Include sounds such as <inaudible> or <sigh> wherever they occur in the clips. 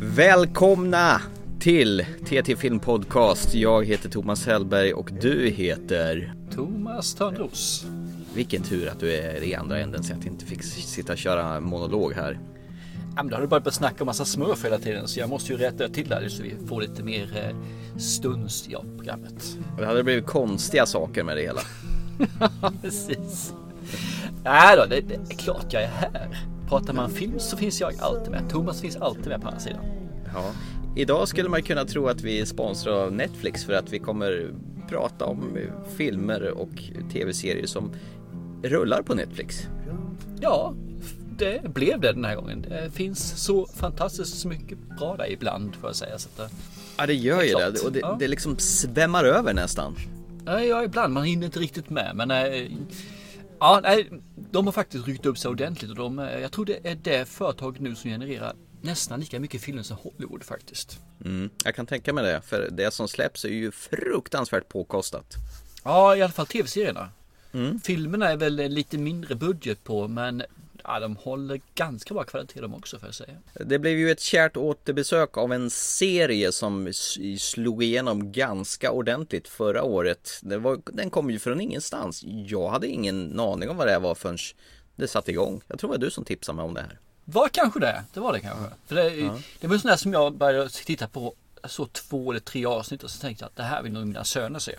Välkomna till TT Film Podcast. Jag heter Thomas Hellberg och du heter Thomas Törnros. Vilken tur att du är i andra änden så att jag inte fick sitta och köra monolog här. Ja, men då har du bara börjat snacka om massa smurf hela tiden så jag måste ju rätta till det här så vi får lite mer eh, stuns i programmet. Det hade blivit konstiga saker med det hela. <laughs> Precis. Nej då, det, det är klart jag är här. Pratar man film så finns jag alltid med. Thomas finns alltid med på andra sidan. Ja. Idag skulle man kunna tro att vi är sponsrade av Netflix för att vi kommer prata om filmer och tv-serier som rullar på Netflix. Ja, det blev det den här gången. Det finns så fantastiskt mycket bra där ibland får jag säga. Så att, Ja det gör Det ju det och det, Ja. det liksom svämmar över nästan. Ja, ibland. Man hinner inte riktigt med. Men eh, ja, nej, de har faktiskt ryckt upp sig ordentligt. Och de, eh, jag tror det är det företag nu som genererar nästan lika mycket filmer som Hollywood faktiskt. Mm, jag kan tänka mig det, för det som släpps är ju fruktansvärt påkostat. Ja, i alla fall tv-serierna. Mm. Filmerna är väl lite mindre budget på, men ja, de håller ganska bra kvalitet de också får jag säga. Det blev ju ett kärt återbesök av en serie som slog igenom ganska ordentligt förra året. Var, den kom ju från ingenstans. Jag hade ingen aning om vad det var förrän det satte igång. Jag tror det var du som tipsade mig om det här. Var kanske det, det var det kanske. För det, det var en sån där som jag började titta på, så två eller tre avsnitt och så tänkte jag att det här vill nog mina söner se.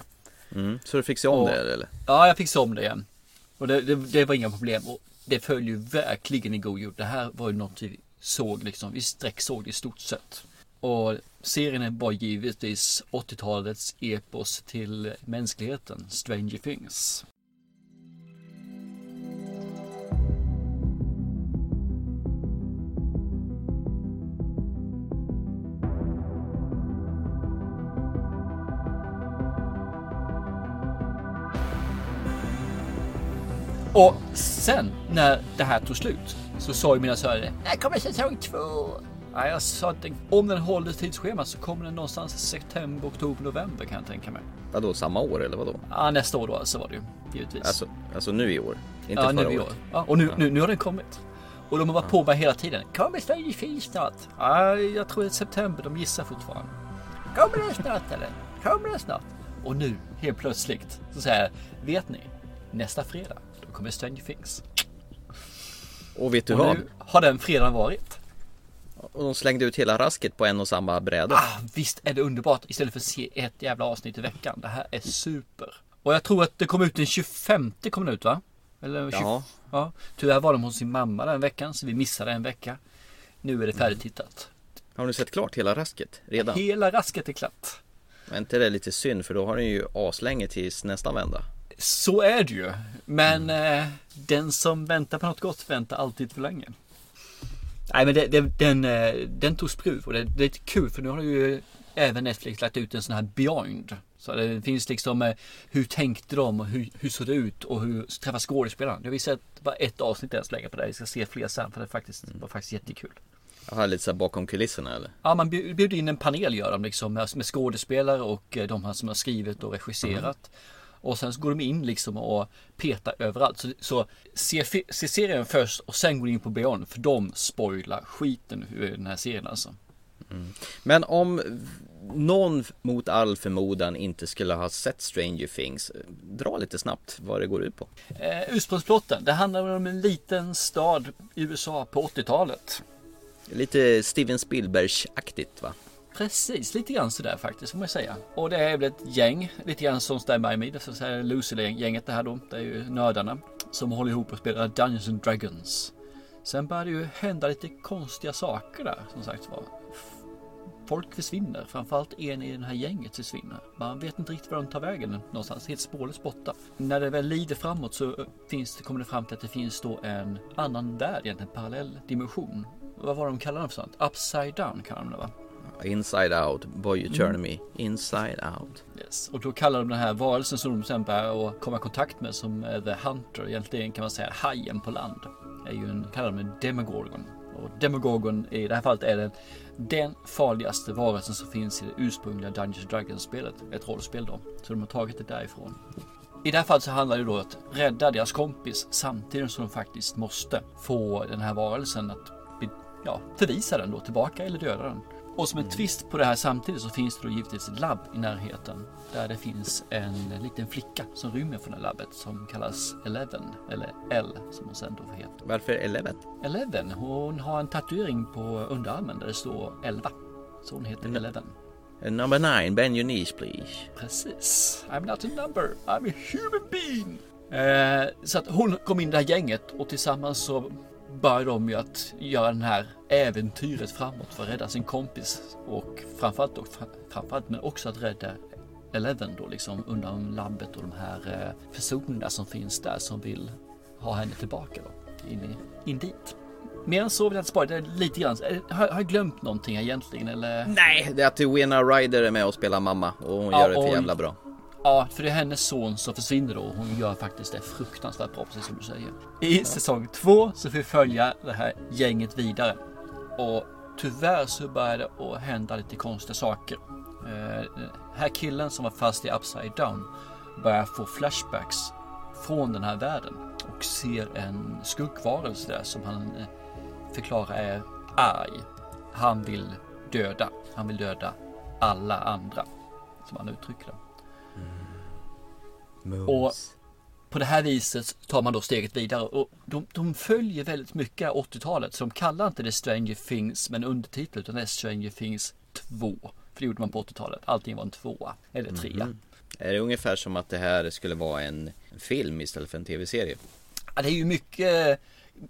Mm. Så du fick se om Och- det eller? Ja, jag fick se om det igen. Och det, det, det var inga problem. Och det föll ju verkligen i god jord. Det här var ju något vi såg liksom. Vi sträcksåg det i stort sett. Och serien var givetvis 80-talets epos till mänskligheten, Stranger Things. Och sen när det här tog slut så sa ju mina söner När kommer säsong två? Ja, jag sa att den- om den håller tidsschema så kommer den någonstans i september, oktober, november kan jag tänka mig. Vadå, samma år eller vadå? Ja, nästa år då alltså var det ju givetvis. Alltså, alltså nu i år? Inte ja, förra nu i år. Ja, och nu, nu, nu har den kommit. Och de har varit på mig hela tiden. Kommer Stranger Things snart? Ja, jag tror det är september. De gissar fortfarande. Kommer den snart eller? Kommer den snart? Och nu, helt plötsligt, så säger jag, vet ni? Nästa fredag, kommer Stranger Things. Och vet du Och vad? nu har den fredagen varit. Och de slängde ut hela rasket på en och samma bräda. Ah, visst är det underbart istället för att se ett jävla avsnitt i veckan. Det här är super. Och jag tror att det kom ut den 25 kom den ut va? Eller 20... Ja. ja. Tyvärr var de hos sin mamma den veckan så vi missade en vecka. Nu är det färdigtittat. Har du sett klart hela rasket redan? Hela rasket är klart. Men inte det lite synd för då har den ju aslänge tills nästa vända. Så är det ju. Men eh, den som väntar på något gott väntar alltid för länge. Nej men det, det, den, eh, den tog skruv och det, det är lite kul för nu har ju även Netflix lagt ut en sån här Beyond. Så det finns liksom eh, hur tänkte de och hur, hur såg det ut och hur träffade skådespelaren. Jag har vi sett bara ett avsnitt än så länge på det. Vi ska se fler sen för det faktiskt, var faktiskt jättekul. Jag har lite så bakom kulisserna eller? Ja, man bjud- bjuder in en panel gör de liksom med, skådespelare och de här som har skrivit och regisserat. Och sen så går de in liksom och petar överallt. Så, så se, se serien först och sen går in på Beyond för de spoilar skiten ur den här serien alltså. Men om någon mot all förmodan inte skulle ha sett Stranger Things, dra lite snabbt vad det går ut på. Eh, ursprungsplotten, det handlar om en liten stad i USA på 80-talet. Lite Steven Spielberg-aktigt va? Precis, lite grann sådär faktiskt får man säga. Och det är väl ett gäng, lite grann som Stand By Me, det vill säga Loser-gänget det här då. Det är ju nördarna som håller ihop och spelar Dungeons and Dragons. Sen börjar det ju hända lite konstiga saker där som sagt var. Folk försvinner, framförallt en i det här gänget försvinner. Man vet inte riktigt var de tar vägen någonstans, helt spårlöst borta. När det väl lider framåt så finns, det- kommer det fram till att det finns då en annan värld, egentligen en parallell dimension. Vad var de kallade den för sånt? Upside down kallar de det va? Inside out, boy you turn me inside out. Yes. Och då kallar de den här varelsen som de sen börjar komma i kontakt med som är The Hunter. Egentligen kan man säga hajen på land. Är ju en, kallar de en Demogorgon. Och Demogorgon i det här fallet är den, den farligaste varelsen som finns i det ursprungliga Dungeons and Dragons-spelet. Ett rollspel då. Så de har tagit det därifrån. I det här fallet så handlar det då om att rädda deras kompis samtidigt som de faktiskt måste få den här varelsen att ja, förvisa den då tillbaka eller döda den. Och som en twist på det här samtidigt så finns det då givetvis ett labb i närheten där det finns en liten flicka som rymmer från det labbet som kallas Eleven eller L som hon sen då får heta. Varför Eleven? Eleven, hon har en tatuering på underarmen där det står 11. Så hon heter Mm. Eleven. Number nine, bend your knees please. Precis. I'm not a number, I'm a human being. Eh, så att hon kom in i det här gänget och tillsammans så började de ju att göra den här äventyret framåt för att rädda sin kompis och framförallt, då, framförallt men också att rädda Eleven då liksom undan labbet och de här eh, personerna som finns där som vill ha henne tillbaka då in, i, in dit. Mer än så vill jag inte spara, det lite grann. eh, Har, har jag glömt någonting egentligen eller? Nej, det är att Winona Ryder är med och spelar mamma och hon Ja, gör det för och- jävla bra. Ja, för det är hennes son som försvinner då. Hon gör faktiskt det fruktansvärt bra, precis som du säger. I säsong två så får vi följa det här gänget vidare. Och tyvärr så börjar det att hända lite konstiga saker. Eh, Den här killen som var fast i Upside Down börjar få flashbacks från den här världen och ser en skuggvarelse där som han eh, förklarar är arg. Han vill döda. Han vill döda alla andra. Som han uttrycker det. Och på det här viset tar man då steget vidare och de, de följer väldigt mycket 80-talet så de kallar inte det Stranger Things men undertitel utan det är Stranger Things 2. För det gjorde man på 80-talet. Allting var en tvåa eller trea. Är det ungefär som att det här skulle vara en en film istället för en tv-serie? Ja, det är ju mycket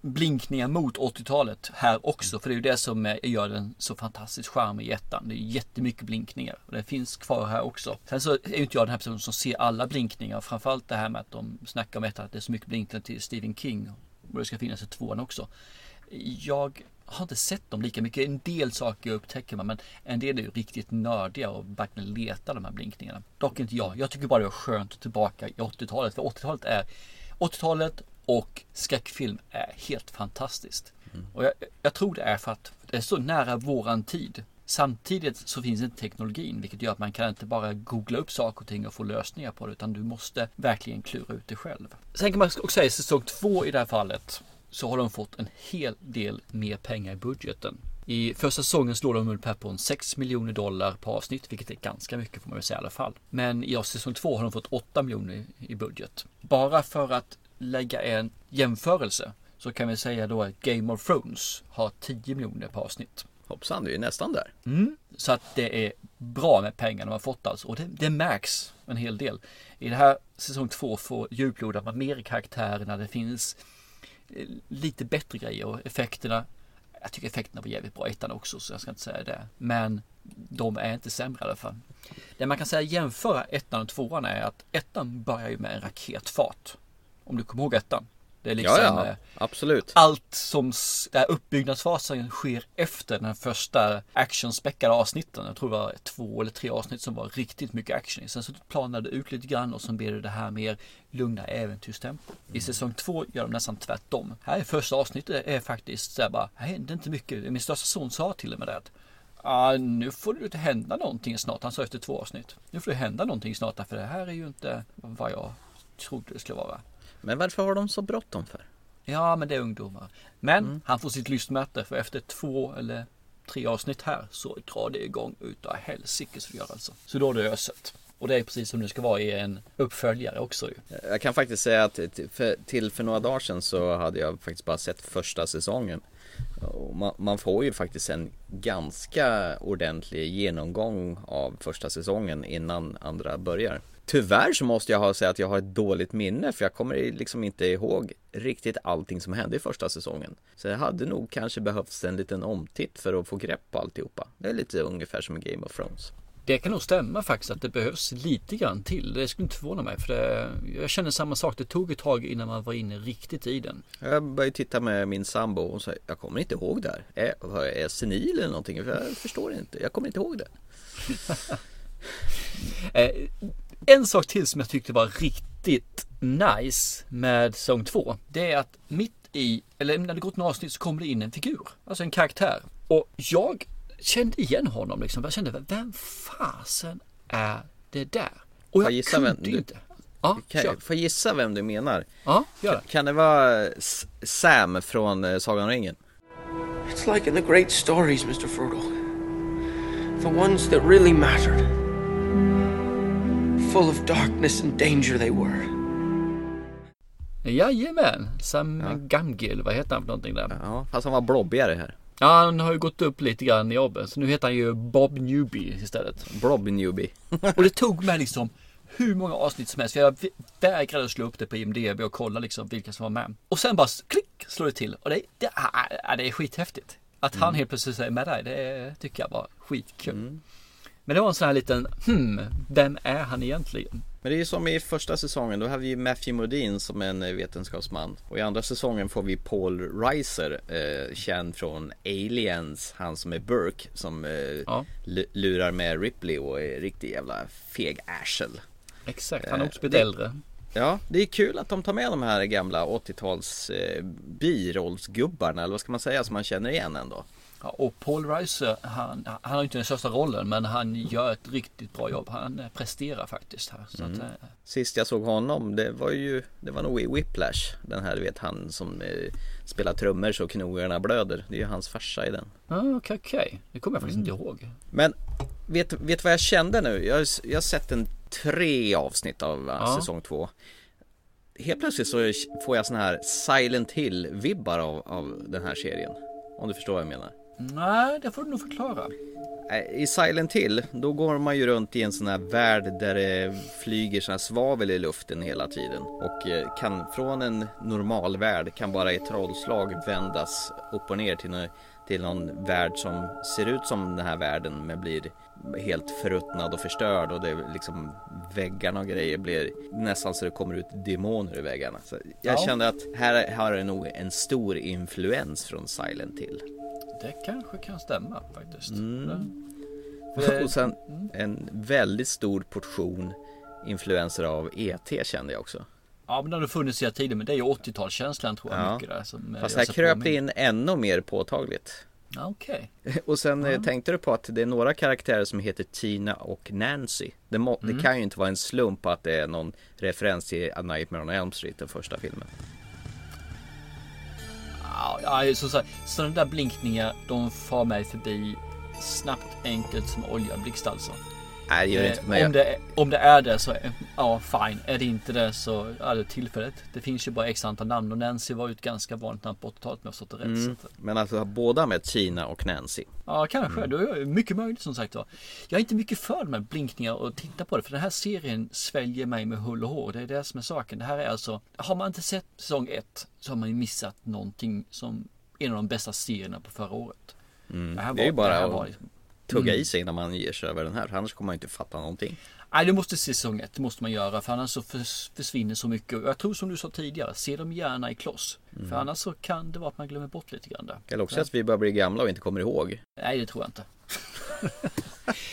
blinkningar mot 80-talet här också. För det är ju det som gör den så fantastiskt charmig i ettan. Det är jättemycket blinkningar. Och det finns kvar här också. Sen så är ju inte jag den här personen som ser alla blinkningar. Framförallt det här med att de snackar om ettan. Att det är så mycket blinkningar till Stephen King. Och det ska finnas i tvåan också. Jag har inte sett dem lika mycket. En del saker upptäcker man. Men en del är ju riktigt nördiga och verkligen letar de här blinkningarna. Dock inte jag. Jag tycker bara det är skönt att tillbaka i 80-talet. För 80-talet är 80-talet och skräckfilm är helt fantastiskt. Och jag, jag tror det är för att det är så nära våran tid. Samtidigt så finns inte teknologin vilket gör att man kan inte bara googla upp saker och ting och få lösningar på det utan du måste verkligen klura ut det själv. Sen kan man också säga säsong två i det här fallet så har de fått en hel del mer pengar i budgeten. I första säsongen slår de ungefär på en 6 miljoner dollar på avsnitt, vilket är ganska mycket får man väl säga i alla fall. Men i säsong 2 har de fått 8 miljoner i budget. Bara för att lägga en jämförelse så kan vi säga då att Game of Thrones har 10 miljoner på avsnitt. Hoppsan, du är ju nästan där. Mm. Så att det är bra med pengar de har fått alltså. Och det, det märks en hel del. I det här säsong 2 får djuplodar man mer i karaktärerna. Det finns eh, lite bättre grejer och effekterna. Jag tycker effekterna var jävligt bra i ettan också så jag ska inte säga det. Men de är inte sämre i alla fall. Det man kan säga jämföra ettan och tvåan är att ettan börjar ju med en raketfart. Om du kommer ihåg ettan. Det är liksom ja, eh, ja, absolut. allt som där uppbyggnadsfasen sker efter den första actionspäckade avsnitten. Jag tror det var två eller tre avsnitt som var riktigt mycket action i. Sen så planade det ut lite grann och så blev det det här mer lugna äventyrstempo. I säsong två gör de nästan tvärtom. Här är första avsnittet är faktiskt så här bara, här händer inte mycket. Min största son sa till och med det ah, nu får det hända någonting snart. Han sa efter två avsnitt. Nu får det hända någonting snart för det här är ju inte vad jag trodde det skulle vara. Men varför har de så bråttom för? Ja, men det är ungdomar. Men han får sitt lystmäte för efter två eller tre avsnitt här så drar det igång utav helsikes för alltså. Så då är det öset. Och det är precis som det ska vara i en uppföljare också ju. Jag kan faktiskt säga att till för, till för några dagar sedan så hade jag faktiskt bara sett första säsongen. Man får ju faktiskt en ganska ordentlig genomgång av första säsongen innan andra börjar. Tyvärr så måste jag ha säga att jag har ett dåligt minne för jag kommer liksom inte ihåg riktigt allting som hände i första säsongen. Så jag hade nog kanske behövts en liten omtitt för att få grepp på alltihopa. Det är lite ungefär som Game of Thrones. Det kan nog stämma faktiskt att det behövs lite grann till. Det skulle inte förvåna mig för det, jag känner samma sak. Det tog ett tag innan man var inne riktigt i den. Jag började titta med min sambo och sa jag kommer inte ihåg det här. Är, är jag senil eller någonting? För jag förstår inte. Jag kommer inte ihåg det. <laughs> En sak till som jag tyckte var riktigt nice med säsong 2. Det är att mitt i, eller när det gått några avsnitt så kommer det in en figur. Alltså en karaktär. Och jag kände igen honom liksom. Jag kände, vem fasen är det där? Och jag gissa kunde vem du- inte. Ja, Kan, kör. får jag gissa vem du menar? Ja, gör det. Kan det vara Sam från eh, Sagan om ringen? It's like in the great stories, Mr. Frodo. The ones that really mattered. Full of darkness and danger they were. Jajamän, Sam ja. Gamgil, vad heter han för någonting där? Ja, fast han var blobbigare här. Ja, han har ju gått upp lite grann i jobbet. Så nu heter han ju Bob Newby istället. Bob Newby. <laughs> och det tog mig liksom hur många avsnitt som helst. För jag vägrade slå upp det på IMDB och kolla liksom vilka som var med. Och sen bara klick slår det till. Och det, det, det är skithäftigt. Att han mm. helt plötsligt är med där, det tycker jag var skitkul. Mm. Men det var en sån här liten, hmm, vem är han egentligen? Men det är ju som i första säsongen, då har vi Matthew Modine som en eh, vetenskapsman. Och i andra säsongen får vi Paul Reiser, eh, känd från Aliens, han som är Burke, som eh, ja. lurar med Ripley och är riktigt jävla feg arsel. Exakt, han har också blivit eh, äldre. Ja, det är kul att de tar med de här gamla 80-tals eh, birollsgubbarna, eller vad ska man säga, som man känner igen ändå. Ja, och Paul Reiser, han, han har inte den största rollen men han gör ett riktigt bra jobb. Han eh, presterar faktiskt här. Så mm. att, eh. Sist jag såg honom, det var ju, det var nog i Whiplash. Den här, du vet han som eh, spelar trummor så knogarna blöder. Det är ju hans farsa i den. Ah, okej, okay, okej. Okay. Det kommer jag faktiskt mm. inte ihåg. Men vet, vet vad jag kände nu? Jag, jag har sett en tre avsnitt av ja. säsong två. Helt plötsligt så får jag såna här Silent Hill-vibbar av, av den här serien. Om du förstår vad jag menar. Nej, det får du nog förklara. I Silent Hill, då går man ju runt i en sån här värld där det flyger sån här svavel i luften hela tiden. Och eh, kan från en normal värld kan bara i ett trollslag vändas upp och ner till, någon, till någon värld som ser ut som den här världen men blir helt förruttnad och förstörd och det liksom väggarna och grejer blir nästan så det kommer ut demoner i väggarna. Så jag ja. kände att här har det nog en stor influens från Silent Hill. Det kanske kan stämma faktiskt. Mm. Och sen mm. en väldigt stor portion influenser av ET kände jag också. Ja men det har funnits hela tiden men det är ju 80-talskänslan tror jag ja. mycket där. Som Fast här kröp det in ännu mer påtagligt. Okej. Okay. <laughs> Och sen mm. tänkte du på att det är några karaktärer som heter Tina och Nancy. Det, må, mm. det kan ju inte vara en slump att det är någon referens till A Nightmare on Elm Street, den första filmen. Ja, så, så, sådana där blinkningar, de far mig förbi snabbt, enkelt som olja blixt alltså. Nej, det gör inte eh, om, det, om det är det så, ja fine. Är det inte det så är det tillfället. Det finns ju bara x antal namn och Nancy var ju ett ganska vanligt namn på 80-talet om jag förstått det rätt. Mm. Men alltså båda med Tina och Nancy? Ja, kanske. Mm. Det är mycket möjligt som sagt var. Jag är inte mycket för de här blinkningar och titta på det. För den här serien sväljer mig med hull och hår. Det är det som är saken. Det här är alltså, har man inte sett säsong 1 så har man ju missat någonting som en av de bästa serierna på förra året. Mm. Det, här var, det är ju bara det var, liksom, tugga mm. i sig innan man ger sig över den här. Annars kommer man inte fatta någonting. Nej, det måste se säsong ett. Det måste man göra. För annars så försvinner så mycket. Och jag tror som du sa tidigare, se dem gärna i kloss. Mm. För annars så kan det vara att man glömmer bort lite grann där. Eller också att vi börjar bli gamla och inte kommer ihåg. Nej, det tror jag inte.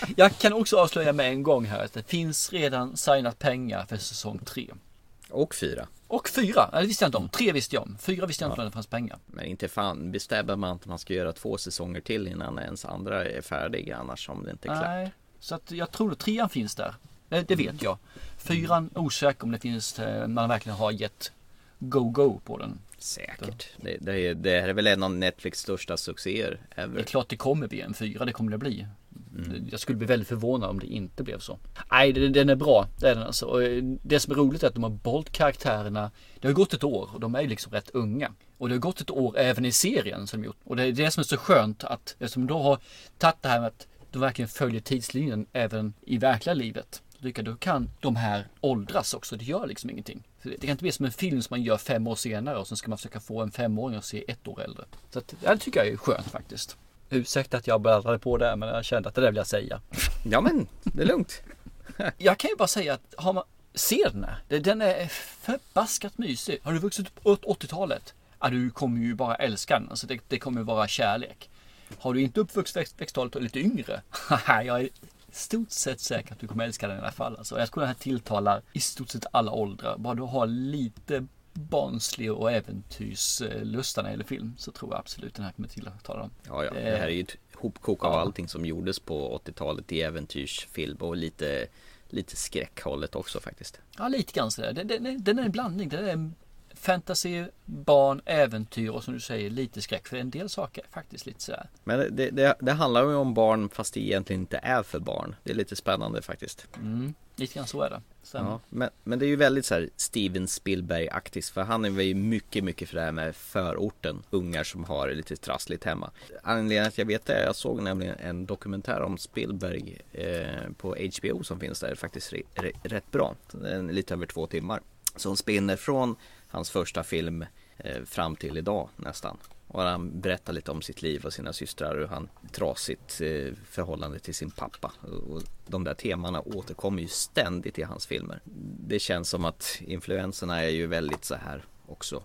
<laughs> jag kan också avslöja med en gång här att det finns redan signat pengar för säsong tre. Och fyra. Och fyra, det visste jag inte om. Tre visste jag om. Fyra visste jag inte om det fanns pengar. Men inte fan bestämmer man att man ska göra två säsonger till innan ens andra är färdiga annars om det inte är klart. Nej, så att jag tror att trean finns där. Det, vet jag. Fyran osäker om det finns, eh, man verkligen har gett go-go på den. Säkert. Det, det, är, det är väl en av Netflix största succéer ever. Det är klart det kommer bli en fyra, det kommer det bli. Mm. Jag skulle bli väldigt förvånad om det inte blev så. Nej, den är bra. Det är den alltså. Och eh, det som är roligt är att de har behållit karaktärerna. Det har gått ett år och de är liksom rätt unga. Och det har gått ett år även i serien som de gjort. Och det är det som är så skönt att eftersom de har tagit det här med att de verkligen följer tidslinjen även i verkliga livet. Då kan de här åldras också. Det gör liksom ingenting. Det kan inte bli som en film som man gör fem år senare och sen ska man försöka få en femåring att se ett år äldre. Så att, ja, det tycker jag är skönt faktiskt. Ursäkta att jag bläddrade på det men jag kände att det där vill jag säga. Ja men det är lugnt. <laughs> jag kan ju bara säga att har man, ser den här. Den är förbaskat mysig. Har du vuxit upp 80-talet? Ja, du kommer ju bara älska den. Alltså det, det kommer vara kärlek. Har du inte uppvuxit växttalet och lite yngre? <laughs> jag är stort sett säker att du kommer älska den i alla fall. Alltså, jag tror den här tilltalar i stort sett alla åldrar. Bara du har lite barnslig och äventyrslusta när det gäller film så tror jag absolut den här kommer tilltala dem. Ja, ja. Det här är ju ett hopkok av ja. allting som gjordes på 80-talet i äventyrsfilm och lite, lite skräckhållet också faktiskt. Ja, lite grann sådär. Den, den, den är en blandning. Den är fantasy, barn, äventyr och som du säger lite skräck. För en del saker är faktiskt lite sådär. Men det, det, det handlar ju om barn fast det egentligen inte är för barn. Det är lite spännande faktiskt. Mm, lite grann så är det. Ja, men, men det är ju väldigt så här Steven Spielberg-aktigt för han är ju mycket, mycket för det här med förorten. Ungar som har det lite trassligt hemma. Anledningen att jag vet det, jag såg nämligen en dokumentär om Spielberg eh, på HBO som finns där, faktiskt re, re, rätt bra. Den är lite över två timmar. Som spinner från hans första film eh, fram till idag nästan. Och han berättar lite om sitt liv och sina systrar och han trasigt eh, förhållande till sin pappa. Och de där temana återkommer ju ständigt i hans filmer. Det känns som att influenserna är ju väldigt så här också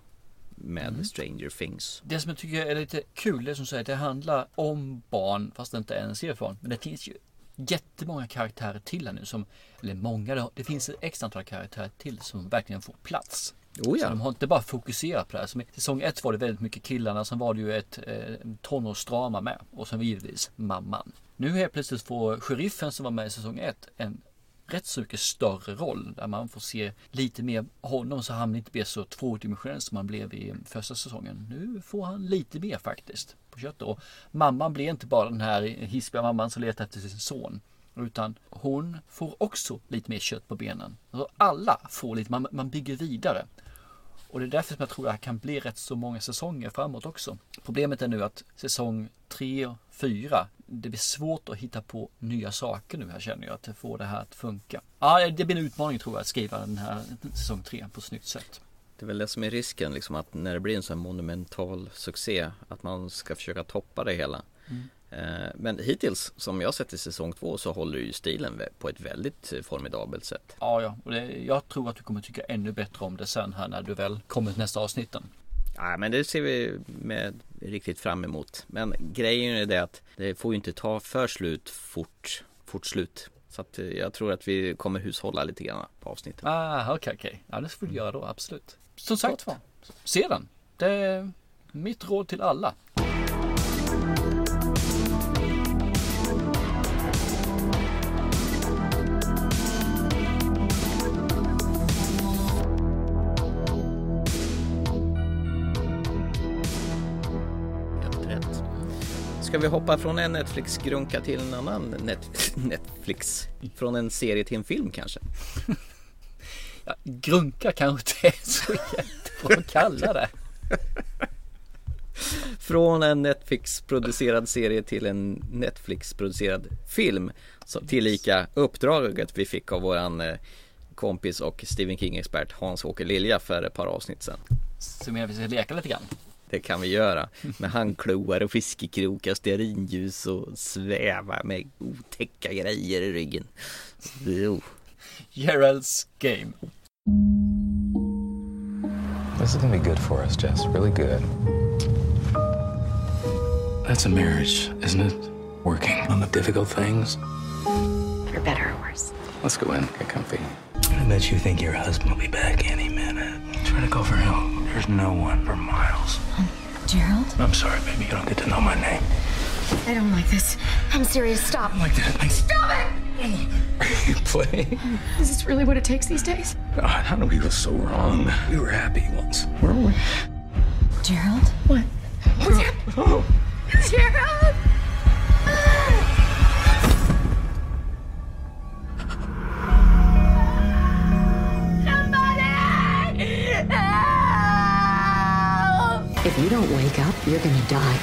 med mm. Stranger Things. Det som jag tycker är lite kul, det som säger det handlar om barn fast det inte är en serieform. Men det finns ju jättemånga karaktärer till här nu som, eller många, det finns ett x antal karaktärer till som verkligen får plats. Oh ja. Så de har inte bara fokuserat på det här. Som I säsong ett var det väldigt mycket killarna, sen var det ju ett eh, tonårsdrama med och sen givetvis mamman. Nu helt plötsligt får sheriffen som var med i säsong ett en rätt så mycket större roll där man får se lite mer honom så han inte blir så tvådimensionell som han blev i första säsongen. Nu får han lite mer faktiskt på köttet och mamman blir inte bara den här hispiga mamman som letar efter sin son utan hon får också lite mer kött på benen. Alltså alla får lite, man, man bygger vidare. Och det är därför som jag tror att det kan bli rätt så många säsonger framåt också. Problemet är nu att säsong 3 och 4, det blir svårt att hitta på nya saker nu här känner jag, att få det här att funka. Ja, det blir en utmaning tror jag att skriva den här säsong 3 på ett snyggt sätt. Det är väl det som är risken, liksom att när det blir en sån här monumental succé, att man ska försöka toppa det hela. Mm. Eh, men hittills, som jag sett i säsong två, så håller ju stilen på ett väldigt formidabelt sätt. Ja, ja. Och det, jag tror att du kommer tycka ännu bättre om det sen här när du väl kommer till nästa avsnitten. Ja, men det ser vi med riktigt fram emot. Men grejen är det att det får ju inte ta för slut fort, fort slut. Så att eh, jag tror att vi kommer hushålla lite grann på avsnittet. Ah, okej, okay, okej. Okay. Ja, det får vi göra då, absolut. Som sagt var, se den. Det är mitt råd till alla. Ska vi hoppa från en Netflix-grunka till en annan net <laughs> Netflix? Från en serie till en film kanske? Ja, grunka kanske inte är så jättebra att kalla det. Från en Netflix-producerad serie till en Netflix-producerad film. Så tillika uppdraget vi fick av våran eh, kompis och Stephen King-expert Hans-Åke Lilja för ett par avsnitt sedan. Så menar vi ska leka lite grann? Det kan vi göra. Med handkloar och fiskekrokar, stearinljus och sväva med otäcka grejer i ryggen. Jo. Geralds game. This is gonna be good for us, Jess. Really good. That's a marriage, isn't it? Working on the difficult things. For better or worse. Let's go in, get comfy. I bet you think your husband will be back any minute. Try to go for help. There's no one for miles. Um, Gerald? I'm sorry, baby. You don't get to know my name. I don't like this. I'm serious. Stop. I like that. I... Stop it! Are you playing? <laughs> Is this really what it takes these days? God, how do we go so wrong? We were happy once, weren't we? Gerald? What? What's happening? Oh. Gerald! If you don't wake up, you're gonna die.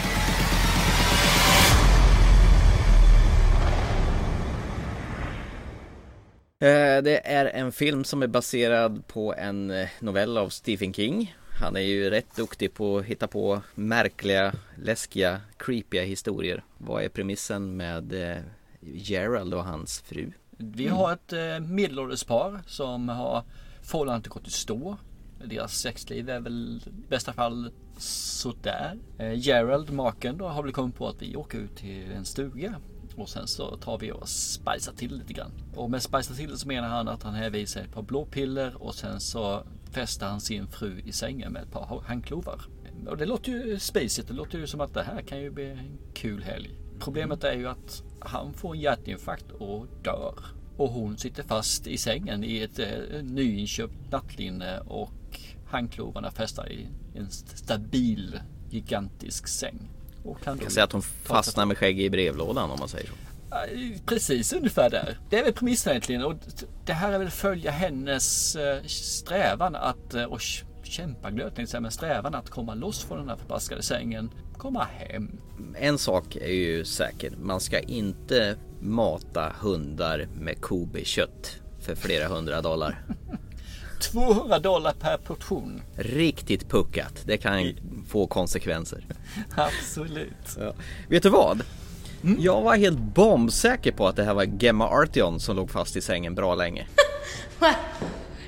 Eh, det är en film som är baserad på en eh, novell av Stephen King. Han är ju rätt duktig på att hitta på märkliga, läskiga, creepiga historier. Vad är premissen med eh, Gerald och hans fru? Vi har ett medelålders par som har förhållandet gått i stå. Deras sexliv är väl i bästa fall sådär. Eh, Gerald, maken då, har väl kommit på att vi åker ut till en stuga och sen så tar vi och spicar till lite grann. Och med spicar till så menar han att han häver i sig ett par blåpiller och sen så fäster han sin fru i sängen med ett par handklovar. Och det låter ju spacigt. Det låter ju som att det här kan ju bli en kul helg. Problemet är ju att han får en hjärtinfarkt och dör. Och hon sitter fast i sängen i ett eh, nyinköpt nattlinne och handklovarna fästa i en stabil gigantisk säng. Och kan kan säga att hon fastnar med skägg i brevlådan om man säger så. Precis ungefär där. Det är väl premissen egentligen och det här är väl följa hennes eh, strävan att, eh, och kämpaglöd tänkte men strävan att komma loss från den här förbaskade sängen, komma hem. En sak är ju säker, man ska inte mata hundar med Kobe-kött för flera hundra dollar. <laughs> 200 dollar per portion. Riktigt puckat. Det kan få konsekvenser. Absolut. Ja. Vet du vad? Mm. Jag var helt bombsäker på att det här var Gemma Artion som låg fast i sängen bra länge. <laughs> well,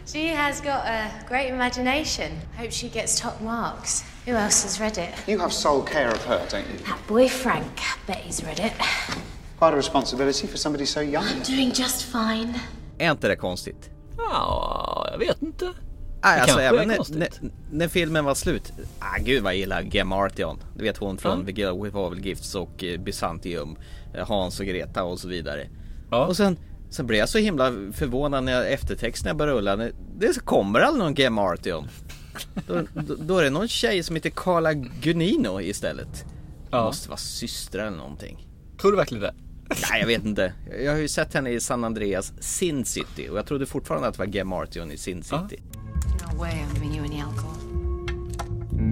she has got a great imagination. Hope she gets top marks. Who else has read it? You have sole care of her, don't you? That boy Frank. Bet he's read it. Quite a responsibility for somebody so young. I'm doing just fine. Är inte det konstigt? Ja, jag vet inte. Nej, alltså även när, när, filmen var slut. Ah, gud vad jag gillar Gemma Artion. Du vet hon från ja. The Girl Gifts och eh, Byzantium. Eh, Hans och Greta och så vidare. Ja. Och sen, sen blev jag så himla förvånad när jag eftertexten jag började rulla. Det kommer aldrig någon Gemma Artion. <laughs> Då, då, då, är det någon tjej som heter Carla Gunino istället. Ja. Måste vara systrar eller någonting. Tror du verkligen det? Nej jag vet inte. Jag har ju sett henne i San Andreas Sin City och jag trodde fortfarande att det var Gemma Artion i Sin City. Ja. No way I'm giving you any alcohol.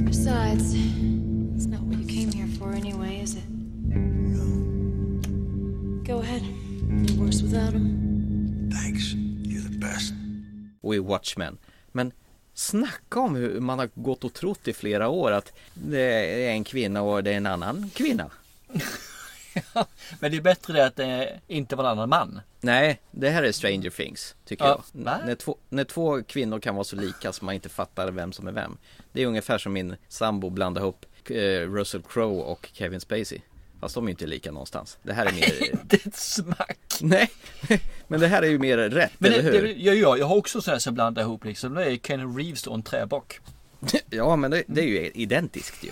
Besides, it's not what you came here for anyway, is it? No. Go ahead. You're worse without him. Thanks. You're the best. Och i Watchmen. Men snacka om hur man har gått och trott i flera år att det är en kvinna och det är en annan kvinna. <laughs> <laughs> men det är bättre det att det inte var en annan man. Nej, det här är Stranger Things, tycker ja, jag. När två, när två kvinnor kan vara så lika som man inte fattar vem som är vem. Det är ungefär som min sambo blandade ihop eh, Russell Crowe och Kevin Spacey. Fast de är inte lika någonstans. Det här är mer... <laughs> är ett smack! <laughs> Nej, men det här är ju mer rätt, men eller det, hur? Det, jag, jag, jag har också sådär som blandar ihop liksom. Det är Kenny Reeves och en träbock. ja, men det, det är ju identiskt ju.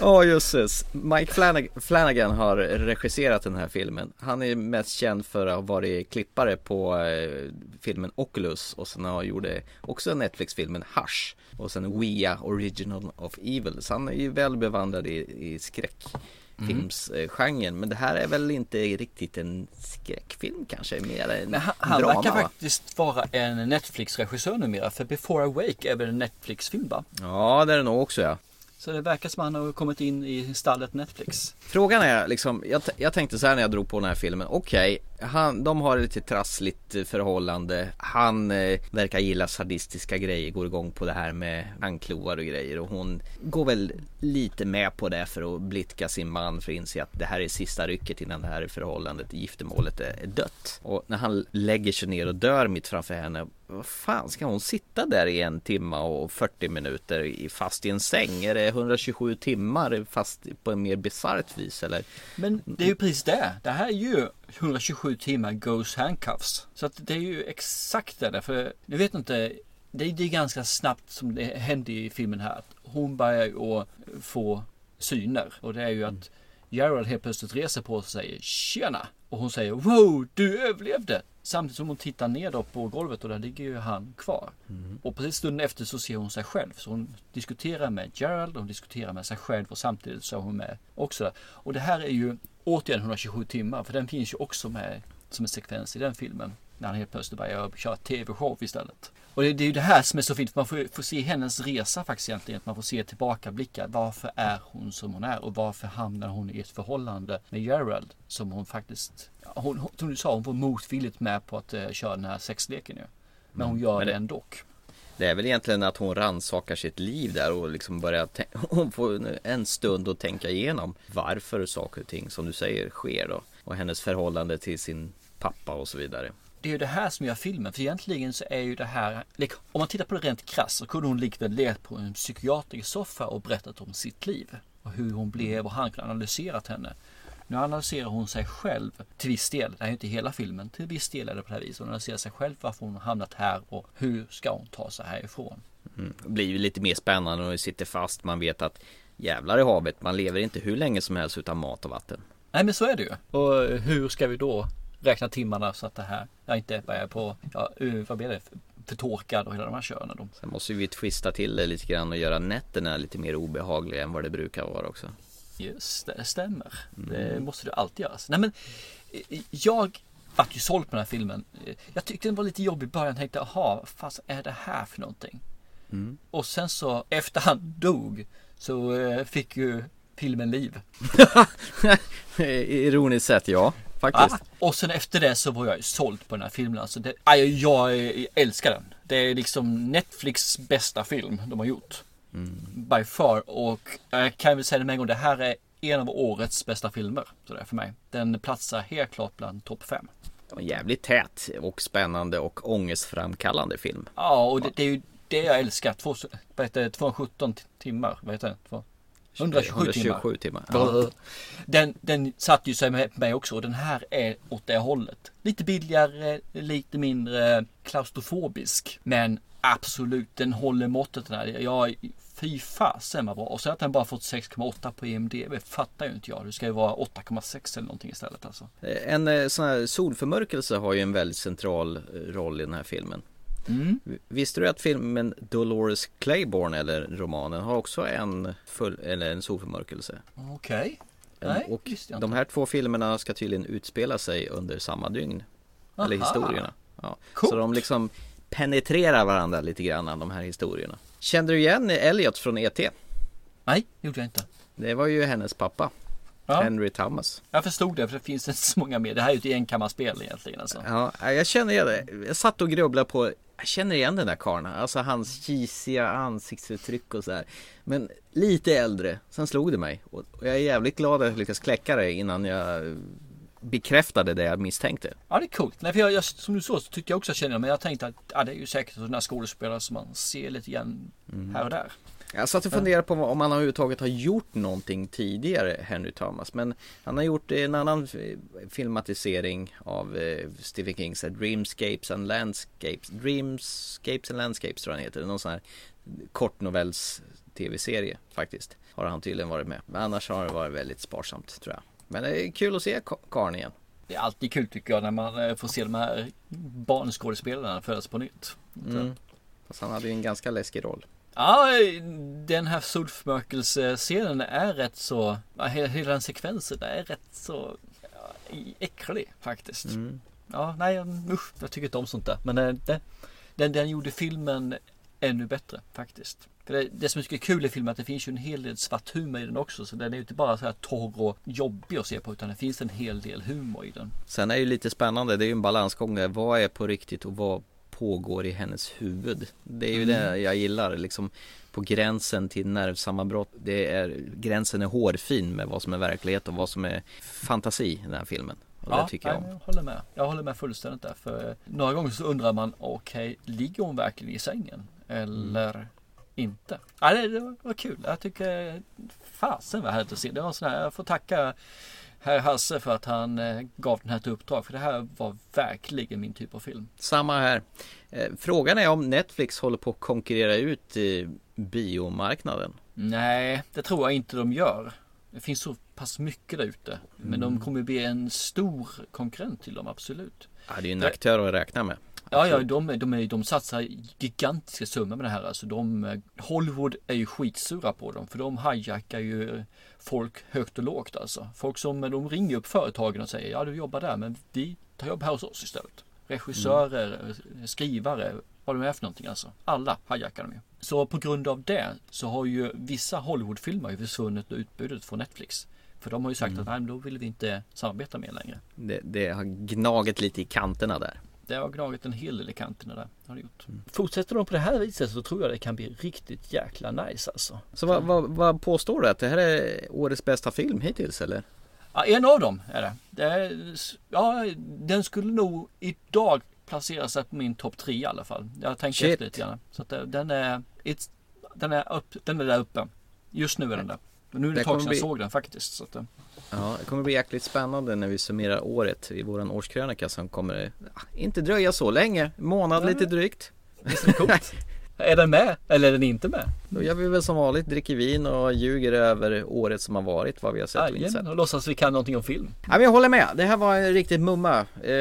Ja oh, jösses. Mike Flanag Flanagan har regisserat den här filmen. Han är mest känd för att ha varit klippare på eh, filmen Oculus och sen har han gjort också Netflix-filmen Hush och sen Wea Original of Evil. Så han är ju väl bevandrad i, i skräck filmsgenren. Mm. Men det här är väl inte riktigt en skräckfilm kanske, mer en Men han, han drama, verkar faktiskt vara en Netflix-regissör numera. För Before Awake är väl en Netflix-film va? Ja, det är det nog också ja. Så det verkar som att han har kommit in i stallet Netflix. Frågan är liksom, jag, jag tänkte så här när jag drog på den här filmen. Okej, okay, de har ett lite trassligt eh, förhållande. Han eh, verkar gilla sadistiska grejer, går igång på det här med handklovar och grejer. Och hon går väl lite med på det för att blidka sin man för att inse att det här är sista rycket innan det här förhållandet, giftermålet är, är dött. Och när han lägger sig ner och dör mitt framför henne vad fan ska hon sitta där i en timme och 40 minuter fast i en säng? Är det 127 timmar fast på en mer bisarrt vis eller? Men det är ju precis det. Det här är ju 127 timmar Ghost Handcuffs. Så att det är ju exakt det där. För jag vet inte. Det är, det är ganska snabbt som det hände i filmen här. Hon börjar ju få syner och det är ju att Gerald helt plötsligt reser på sig och säger Tjena! Och hon säger Wow, du överlevde! Samtidigt som hon tittar ner på golvet och där ligger ju han kvar. Mm. Och precis stunden efter så ser hon sig själv. Så hon diskuterar med Gerald, hon diskuterar med sig själv och samtidigt så är hon med också. Och det här är ju återigen 127 timmar för den finns ju också med som en sekvens i den filmen. När han helt plötsligt börjar köra tv-show istället. Och det, det, är ju det här som är så fint. Man får, får se hennes resa faktiskt egentligen. Man får se tillbakablickar. Varför är hon som hon är? Och varför hamnar hon i ett förhållande med Gerald? Som hon faktiskt, hon, som du sa, hon var motvilligt med på att uh, köra den här sexleken ju. Men hon mm. gör Men det, det ändå. Det är väl egentligen att hon ransakar sitt liv där och liksom börjar <laughs> Hon får en stund att tänka igenom varför saker och ting som du säger sker då. Och hennes förhållande till sin pappa och så vidare det är ju det här som gör filmen. För egentligen så är ju det här, om man tittar på det rent krasst så kunde hon likväl legat på en psykiatrisk soffa och berättat om sitt liv. Och hur hon blev och han kunde analyserat henne. Nu analyserar hon sig själv till viss del. Det här är inte hela filmen. Till viss del är det på det här viset. Hon analyserar sig själv varför hon har hamnat här och hur ska hon ta sig härifrån. Mm. Det blir ju lite mer spännande och sitter fast. Man vet att jävlar i havet. Man lever inte hur länge som helst utan mat och vatten. Nej men så är det ju. Och hur ska vi då räkna timmarna så att det här jag inte är på, ja, vad blir det? förtorkad och hela de här kören. Då. Sen måste vi twista till det lite grann och göra nätterna lite mer obehagliga än vad det brukar vara också. Just det, det stämmer. Det måste du alltid göra. Nej men, eh, jag vart ju såld på den här filmen. Eh, Jag tyckte den var lite jobbig i början. Tänkte, jaha, vad fan är det här för någonting? Och sen så, efter han dog, så eh, fick ju filmen liv. <laughs> Ironiskt sett ja, faktiskt. Ah, och sen efter det så var jag ju såld på den här filmen. Alltså det, jag, jag älskar den. Det är liksom Netflix bästa film de har gjort. By far. Och jag kan väl säga det med en gång. Det här är en av årets bästa filmer. Så det är för mig. Den platsar helt klart bland topp fem. Det var en jävligt tät och spännande och ångestframkallande film. Ja, och det, det är ju det jag älskar. Två, vad heter det, 217 timmar. Vad heter det? Två- 127 timmar. 127 timmar. Ja. Den, den satt ju sig med mig också och den här är åt det hållet. Lite billigare, lite mindre klaustrofobisk. Men absolut, den håller måttet den här. Jag, fy fasen vad bra. Och sen att den bara fått 6,8 på IMDB fattar ju inte jag. Det ska ju vara 8,6 eller någonting istället alltså. En eh, sån här solförmörkelse har ju en väldigt central eh, roll i den här filmen. Mm. Visste du att filmen Dolores Claiborne eller romanen har också en, full, eller en solförmörkelse? Okej. En- Nej, och de här två filmerna ska tydligen utspela sig under samma dygn. Eller Aha. historierna. Ja. Coolt. Så de liksom penetrerar varandra lite grann, de här historierna. Kände du igen Elliot från E.T.? Nej, gjorde jag inte. Det var ju hennes pappa, Ja. Henry Thomas. Jag förstod det för det finns inte så många mer. Det här är ju ett enkammarspel egentligen alltså. Ja, jag känner igen det. Jag satt och grubblade på jag känner igen den där karln, alltså hans kisiga ansiktsuttryck och så här. Men lite äldre, sen slog det mig. Och jag är jävligt glad att jag lyckades kläcka det innan jag bekräftade det jag misstänkte. Ja det är coolt. Nej, för jag, jag, som du sa så tyckte jag också jag kände men jag tänkte att ja, det är ju säkert sådana skådespelare som man ser lite grann här och där. Jag satt och funderade på om han överhuvudtaget har gjort någonting tidigare, Henry Thomas. Men han har gjort en annan filmatisering av eh, Stephen Kings eh, Dreamscapes and Landscapes. Dreamscapes and Landscapes tror jag den heter. Någon sån här kortnovells tv-serie faktiskt. Har han tydligen varit med. Men annars har det varit väldigt sparsamt tror jag. Men det är kul att se Ka- karln igen. Det är alltid kul tycker jag när man eh, får se de här barnskådespelarna födas på nytt. Mm. Fast han hade ju en ganska läskig roll. Ja, den här solförmörkelsescenen är rätt så, hela, den sekvensen är rätt så äcklig faktiskt. Ja, nej usch, jag tycker inte om sånt där. Men eh, det, den, den gjorde filmen ännu bättre faktiskt. För det, det som är kul i filmen är att det finns ju en hel del svart humor i den också. Så den är ju inte bara så här torr och jobbig att se på utan det finns en hel del humor i den. Sen är det ju lite spännande, det är ju en balansgång där. Vad är på riktigt och vad pågår i hennes huvud? Det är ju det jag gillar, liksom på gränsen till nervsammanbrott. Det är, gränsen är hårfin med vad som är verklighet och vad som är fantasi i den här filmen. Och det tycker jag om. jag håller med. Jag håller med fullständigt där. För eh, några gånger så undrar man, okej, ligger hon verkligen i sängen? Eller inte? Ja, det, det var kul. Jag tycker fasen vad härligt att se. Det var sån här, jag får tacka herr Hasse för att han eh, gav den här till uppdrag. För det här var verkligen min typ av film. Samma här. Eh, Frågan är om Netflix håller på att konkurrera ut eh, biomarknaden. Nej, det tror jag inte de gör. Det finns så pass mycket där ute. Men de kommer bli en stor konkurrent till dem, absolut. Ja, det är ju en aktör att räkna med. Ja, ja, de, de, är- de satsar gigantiska summor med det här. Alltså de, eh, Hollywood är ju skitsura på dem. För de hijackar ju folk högt och lågt alltså. Folk som, de ringer upp företagen och säger ja du jobbar där men vi tar jobb här hos oss istället. Regissörer, skrivare, vad de är för någonting alltså. Alla hijackar de ju. Så på grund av det så har ju vissa Hollywoodfilmer ju försvunnit ur utbudet från Netflix. För de har ju sagt att nej, då vill vi inte samarbeta med er längre. Det, det har gnagit lite i kanterna där. Det har gnagit en hel del i kanterna där. Har det gjort. Fortsätter de på det här viset så tror jag det kan bli riktigt jäkla nice alltså. Så vad, vad, vad påstår du? Att det här är årets bästa film hittills eller? Ja, en av dem är det. det är, ja, den skulle nog idag placera sig på min topp tre i alla fall. Jag tänker Shit. efter lite grann. Så att det- den är, den är, upp, den är där uppe. Just nu är den där. Men nu är det Det ett tag sedan bli- jag såg den faktiskt. Så att, eh, Ja, det kommer bli jäkligt spännande när vi summerar året i våran årskrönika som kommer ja, inte dröja så länge, månad Nej. lite drygt. visst är det coolt? <laughs> Är den med eller är den inte med? Då gör vi väl som vanligt, dricker vin och ljuger över året som har varit, vad vi har sett och inte sett. Och låtsas vi kan någonting om film. Ja, men jag håller med, det här var en riktigt mumma. Eh,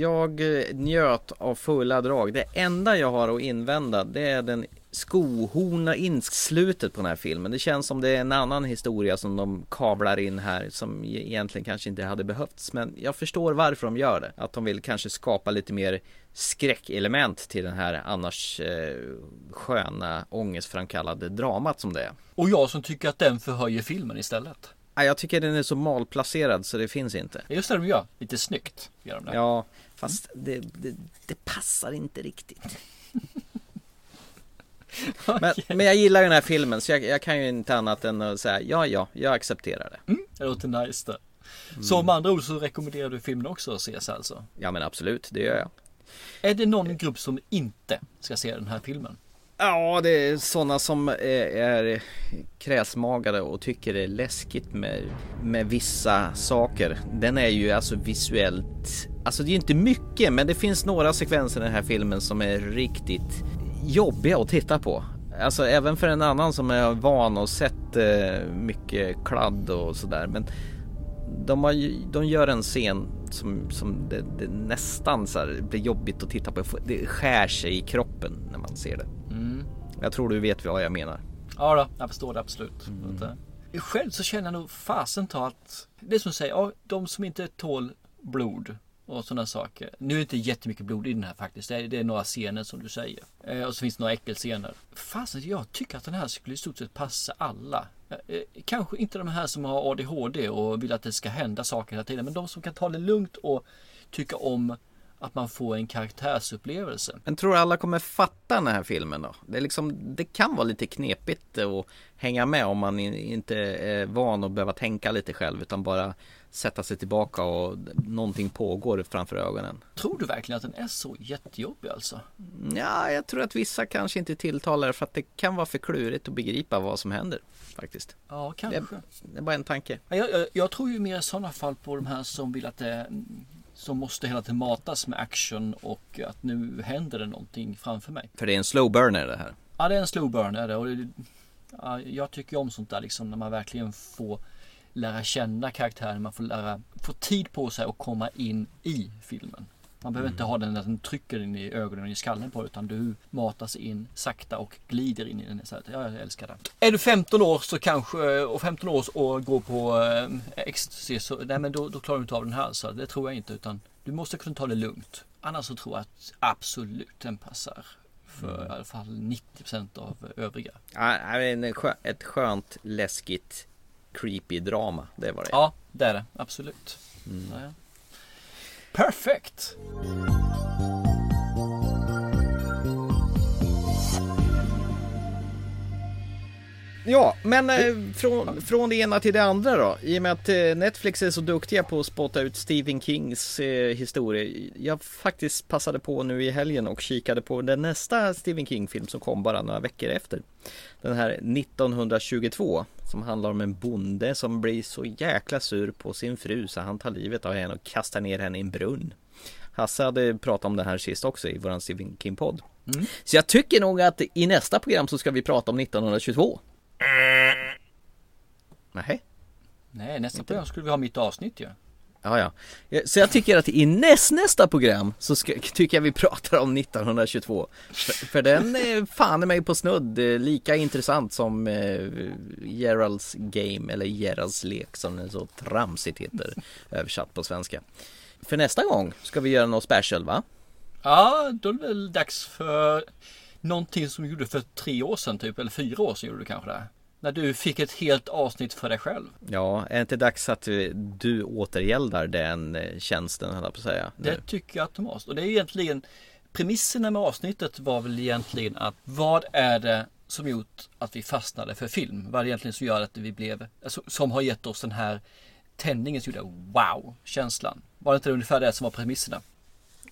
Jag njöt av fulla drag. Det enda jag har att invända det är den skohorna inslutet på den här filmen. Det känns som det är en annan historia som de kavlar in här som e- egentligen kanske inte hade behövts. Men jag förstår varför de gör det. Att de vill kanske skapa lite mer skräckelement till den här annars eh, sköna ångestframkallade dramat som det är. Och jag som tycker att den förhöjer filmen istället. Ja, Jag tycker den är så malplacerad så det finns inte. Just det de gör, lite snyggt gör de det. Ja, fast det, det, det passar inte riktigt. <laughs> <laughs> Men, men jag gillar den här filmen så jag, jag kan ju inte annat än att säga ja, ja, jag accepterar det. Det låter nice det. Så med andra ord så rekommenderar du filmen också att ses alltså. Ja men absolut, det gör jag. Är det någon grupp som inte ska se den här filmen? Ja, det är sådana som är, är kräsmagade och tycker det är läskigt med, med vissa saker. Den är ju alltså visuellt, alltså det är ju inte mycket, men det finns några sekvenser i den här filmen som är riktigt jobbiga att titta på. Alltså även för en annan som är van och sett eh, mycket kladd och sådär. Men de, har, de gör en scen som, som det, det nästan så här blir jobbigt att titta på. Det skär sig i kroppen när man ser det. Jag tror du vet vad jag menar. Ja då, jag förstår det absolut. Att, eh, Själv så känner jag nog fasen ta att det är som du säger, ja, de som inte tål blod och sådana saker. Nu är det inte jättemycket blod i den här faktiskt. Det är, det är några scener som du säger. Eh, och så finns det några äckelscener. Fasen, jag tycker att den här skulle i stort sett passa alla. Eh, eh kanske inte de här som har ADHD och vill att det ska hända saker hela tiden. Men de som kan ta det lugnt och tycka om att man får en karaktärsupplevelse. Men tror du alla kommer fatta den här filmen då? Det, är liksom, det kan vara lite knepigt att hänga med om man inte är van att behöva tänka lite själv utan bara sätta sig tillbaka och någonting pågår framför ögonen. Tror du verkligen att den är så jättejobbig alltså? Ja, jag tror att vissa kanske inte tilltalar för att det kan vara för klurigt att begripa vad som händer faktiskt. Ja, Det, kanske. det är bara en tanke. Ja, Jag, jag, jag tror ju mer i sådana fall på de här som vill att det som måste hela tiden matas med action och att nu händer det någonting framför mig. För det är en slow burner det här. Ja, det är en slow burn är det. Och det ja, jag tycker om sånt där liksom när man verkligen får lära känna karaktären. Man får lära, få tid på sig att komma in i filmen. Man behöver inte ha den att den trycker in i ögonen och i skallen på dig, utan du matas in sakta och glider in i den. Så att, ja, jag älskar det. Är du 15 år så kanske, och 15 år och går på eh, ecstasy, så, nej men då, då klarar du inte av den här. Så det tror jag inte, utan du måste kunna ta det lugnt. Annars så tror jag att absolut den passar för i alla fall 90% av övriga. Ja, en skö- ett skönt, läskigt, creepy drama. Det var det. Ja, det är det. Absolut. Ja, ja. Perfekt! Ja, men eh, från, från det ena till det andra då. I och med att eh, Netflix är så duktiga på att spotta ut Stephen Kings eh, historia. Jag faktiskt passade på nu i helgen och kikade på den nästa Stephen King-film som kom bara några veckor efter. Den här 1922 som handlar om en bonde som blir så jäkla sur på sin fru så han tar livet av henne och kastar ner henne i en brunn. Hasse hade pratat om det här sist också i våran Stephen King-podd. Så jag tycker nog att i nästa program så ska vi prata om 1922. Nej. Nej, nästa program skulle vi ha mitt avsnitt ju. Ja, ja. Ja, Så jag tycker att i näst, nästa program så ska, <laughs> tycker jag vi pratar om 1922. För, för den är fan i mig på snudd eh, lika intressant som eh, Geralds Game eller Geralds lek som den så tramsigt heter <laughs> översatt på svenska. För nästa gång ska vi göra något special va? Ja, då är det väl dags för någonting som du gjorde för tre år sedan typ, eller fyra år sedan gjorde du kanske det. När du fick ett helt avsnitt för dig själv. Ja, är det inte dags att du återgäldar den eh, tjänsten höll jag på att säga? nu? Det tycker jag automatiskt. Och det är egentligen premisserna med avsnittet var väl egentligen att vad är det som gjort att vi fastnade för film? Vad är det egentligen som gör att vi blev, alltså, som har gett oss den här tändningen som gjorde wow känslan? Var det inte ungefär det som var premisserna?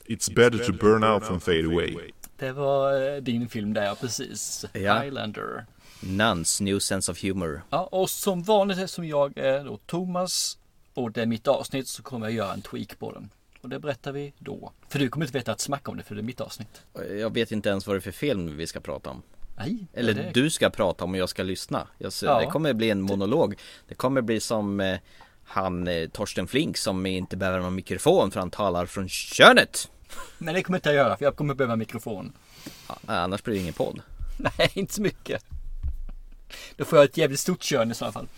It's better to burn out than fade away. Det var eh, din film där, ja precis. Ja. Highlander. Nuns New Sense of Humor. Ja, och som vanligt som jag är då Thomas och det är mitt avsnitt så kommer jag göra en tweak på den. Och det berättar vi då. För du kommer inte veta att snacka om det för det är mitt avsnitt. Jag vet inte ens vad det är för film vi ska prata om. Nej. Eller det... du ska prata om och jag ska lyssna. Jag ser, Ja. Det kommer bli en monolog. Det kommer bli som eh, han eh, Torsten Flink som inte behöver någon mikrofon för han talar från könet. Nej det kommer inte jag göra för jag kommer behöva mikrofon. Ja, annars blir det ingen podd. <laughs> Nej, inte så mycket. Då får jag ett jävligt stort kön i så fall.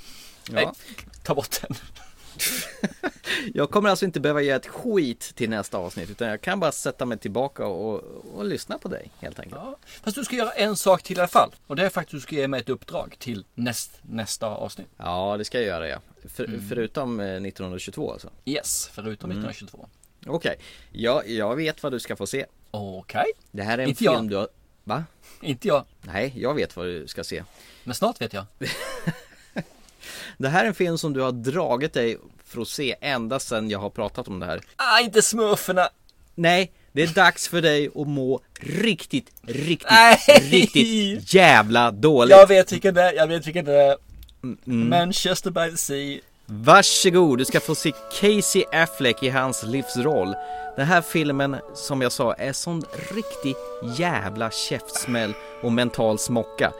Nej, Ja. ta bort den. <laughs> Jag kommer alltså inte behöva ge ett skit till nästa avsnitt utan jag kan bara sätta mig tillbaka och, och lyssna på dig helt enkelt. Ja, fast du ska göra en sak till i alla fall. Och det är faktiskt att du ska ge mig ett uppdrag till näst, nästa avsnitt. Ja, det ska jag göra ja. För, Mm. Förutom eh, 1922 alltså. Yes, förutom Mm. 1922. Okej, ja, jag vet vad du ska få se. Okej, Det här är en Inte film jag. du har... Va? inte jag. Nej, jag vet vad du ska se. Men snart vet jag. <laughs> Det här är en film som du har dragit dig för att se ända sedan jag har pratat om det här. Ah, inte smurfarna! Nej, det är dags för dig att må riktigt, riktigt, Nej! riktigt jävla dåligt. Jag vet vilken det är, jag vet vilken det är. Mm. Manchester by the Sea. Varsågod, du ska få se Casey Affleck i hans livsroll. Den här filmen, som jag sa, är sån riktig jävla käftsmäll och mental smocka.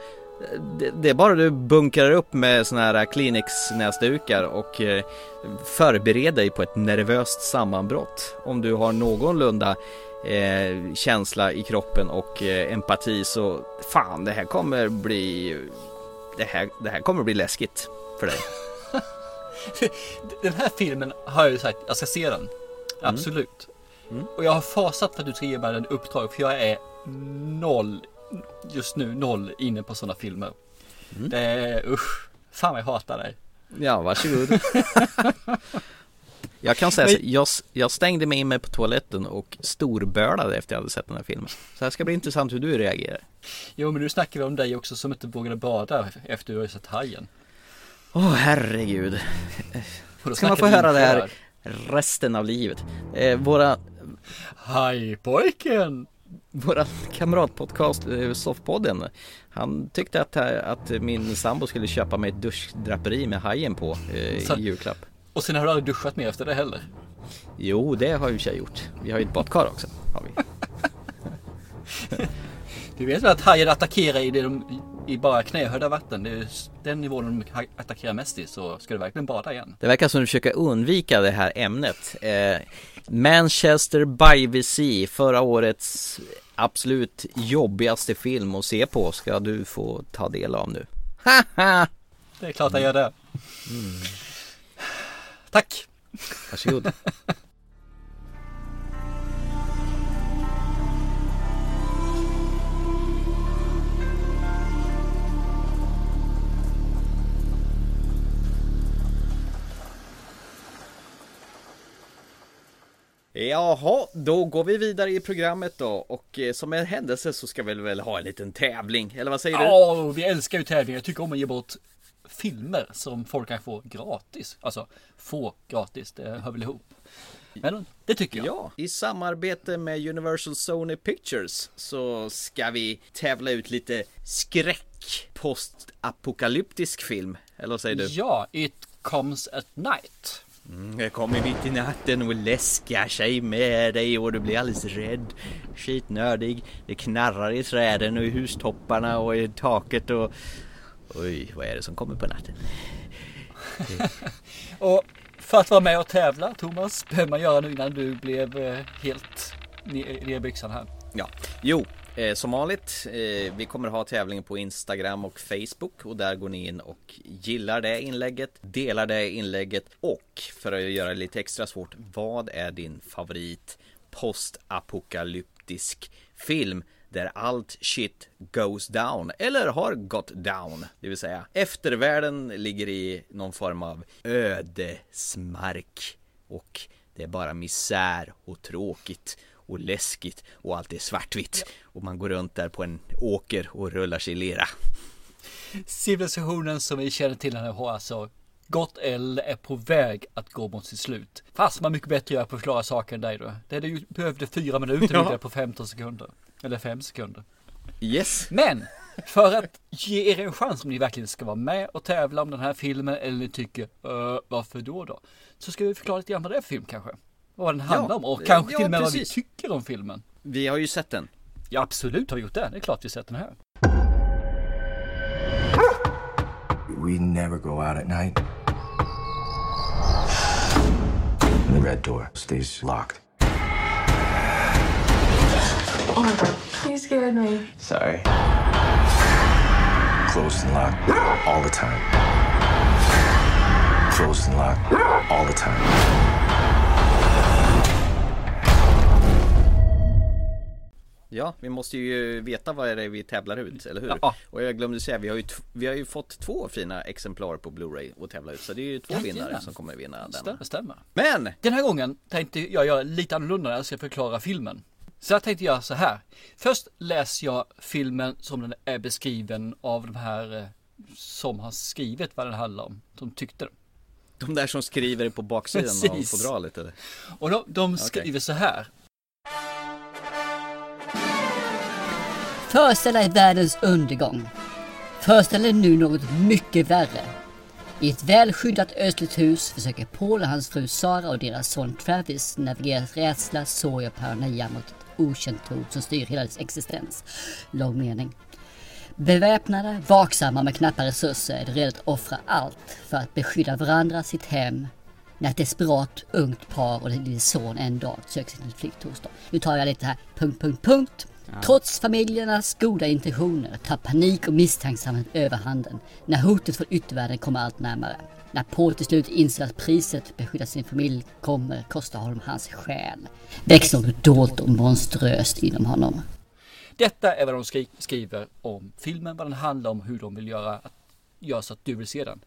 Det, det är bara du bunkrar upp med såna här Kleenex-näsdukar och eh, förbereder dig på ett nervöst sammanbrott. Om du har någorlunda eh, känsla i kroppen och eh, empati så fan, det här kommer bli det här, det här kommer bli läskigt för dig. <laughs> Den här filmen har jag ju sagt, jag ska se den. Absolut. Och jag har fasat för att du ska ge mig en uppdrag för jag är noll, just nu noll inne på sådana filmer. Det är usch, fan jag hatar dig. Ja, varsågod. <laughs> jag kan säga så, jag, jag stängde mig in mig på toaletten och storbölade efter jag hade sett den här filmen. Så det ska bli intressant hur du reagerar. Jo men nu snackar vi om dig också som inte vågade bada efter du har sett Hajen. Åh herregud. Och då Ska man få höra det här resten av livet. Eh, våra, Hajpojken! våra kamratpodcast eh, Soffpodden. Han tyckte att, eh, att min sambo skulle köpa mig ett duschdraperi med hajen på eh, Så- i julklapp. Och sen har du aldrig duschat mer efter det heller. Jo, det har ju tjej gjort. Vi har ju ett badkar också. Har vi. <laughs> Du vet väl att hajen attackerar i, det de, i bara knähöjda vatten. Det är den nivån de attackerar mest i. Så ska du verkligen bada igen? Det verkar som du försöker undvika det här ämnet. Eh, Manchester by the Sea, förra årets absolut jobbigaste film att se på ska du få ta del av nu. Haha! Det är klart jag gör det. Tack! Varsågod. <laughs> Jaha, då går vi vidare i programmet då och eh, som en händelse så ska vi väl ha en liten tävling, eller vad säger du? Ja, vi älskar ju tävlingar. Jag tycker om att ge bort filmer som folk kan få gratis. Alltså, få gratis. Det hör väl ihop. Men det tycker jag. Ja, i samarbete med Universal Sony Pictures så ska vi tävla ut lite skräck postapokalyptisk film. Eller vad säger du? Ja, It comes at night. Mm, det kommer mitt i natten och läskar sig med dig och du blir alldeles rädd. Skitnördig. Det knarrar i träden och i hustopparna och i taket och... Oj, vad är det som kommer på natten? <laughs> Och för att vara med och tävla, Thomas, behöver man göra nu innan du blev eh, helt ner i byxan här. Ja, jo, eh, som vanligt. Eh, vi kommer ha tävlingen på Instagram och Facebook och där går ni in och gillar det inlägget, delar det inlägget och för att göra det lite extra svårt, vad är din favorit postapokalyptisk film? Där allt shit goes down eller har gått down. Det vill säga eftervärlden ligger i någon form av ödesmark. Och det är bara misär och tråkigt och läskigt och allt är svartvitt. Och man går runt där på en åker och rullar sig i lera. Civilisationen som vi känner till den har alltså gått eller är på väg att gå mot sitt slut. Fast man mycket bättre göra på att förklara saker än dig då. Det ju behövde fyra minuter <laughs> Ja. på 15 sekunder. Eller 5 sekunder. Yes! Men för att ge er en chans om ni verkligen ska vara med och tävla om den här filmen eller ni tycker "Eh, varför då då? Så ska vi förklara lite grann vad det är för film kanske. Vad vad den handlar Ja, om och kanske ja, till och med vad vi precis. tycker om filmen. Vi har ju sett den. Ja absolut har vi gjort det. Det är klart vi sett den här. We never go out at night. And the red door stays locked. Oh my god, you scared me. Sorry. Closed and locked all the time. Closed and locked all the time. Ja, vi måste ju veta vad det är vi tävlar ut, eller hur? Ja. Och jag glömde säga, vi har ju, vi har ju fått två fina exemplar på Blu-ray att tävla ut. Så det är ju två Jajamän. vinnare som kommer vinna denna. Stämmer, stämmer. Men! Den här gången tänkte jag göra lite annorlunda när jag ska förklara filmen. Så jag tänkte göra så här. Först läser jag filmen som den är beskriven av de här eh, som har skrivit vad den handlar om. Som tyckte den. De där som skriver på baksidan Precis. av fodralet eller? Och de, de skriver så här. Föreställ dig världens undergång. Föreställ dig nu något mycket värre. I ett välskyddat östligt hus försöker Paul och hans fru Sara och deras son Travis navigera rädsla, sorg och paranoia mot ett okänt hot som styr hela dess existens. Lång mening. Beväpnade, vaksamma med knappa resurser är de redo att offra allt för att beskydda varandra, sitt hem, när ett desperat ungt par och deras son en dag söker sin flykt hos dem. Nu tar jag lite här, punkt, punkt, punkt. Trots familjernas goda intentioner tar panik och misstänksamhet överhanden när hotet från yttervärlden kommer allt närmare. När Paul till slut inser att priset att beskydda sin familj kommer kosta honom hans själ växer något dolt och monströst inom honom. Detta är vad de skri- skriver om filmen, vad den handlar om, hur de vill göra, att, göra så att du vill se den.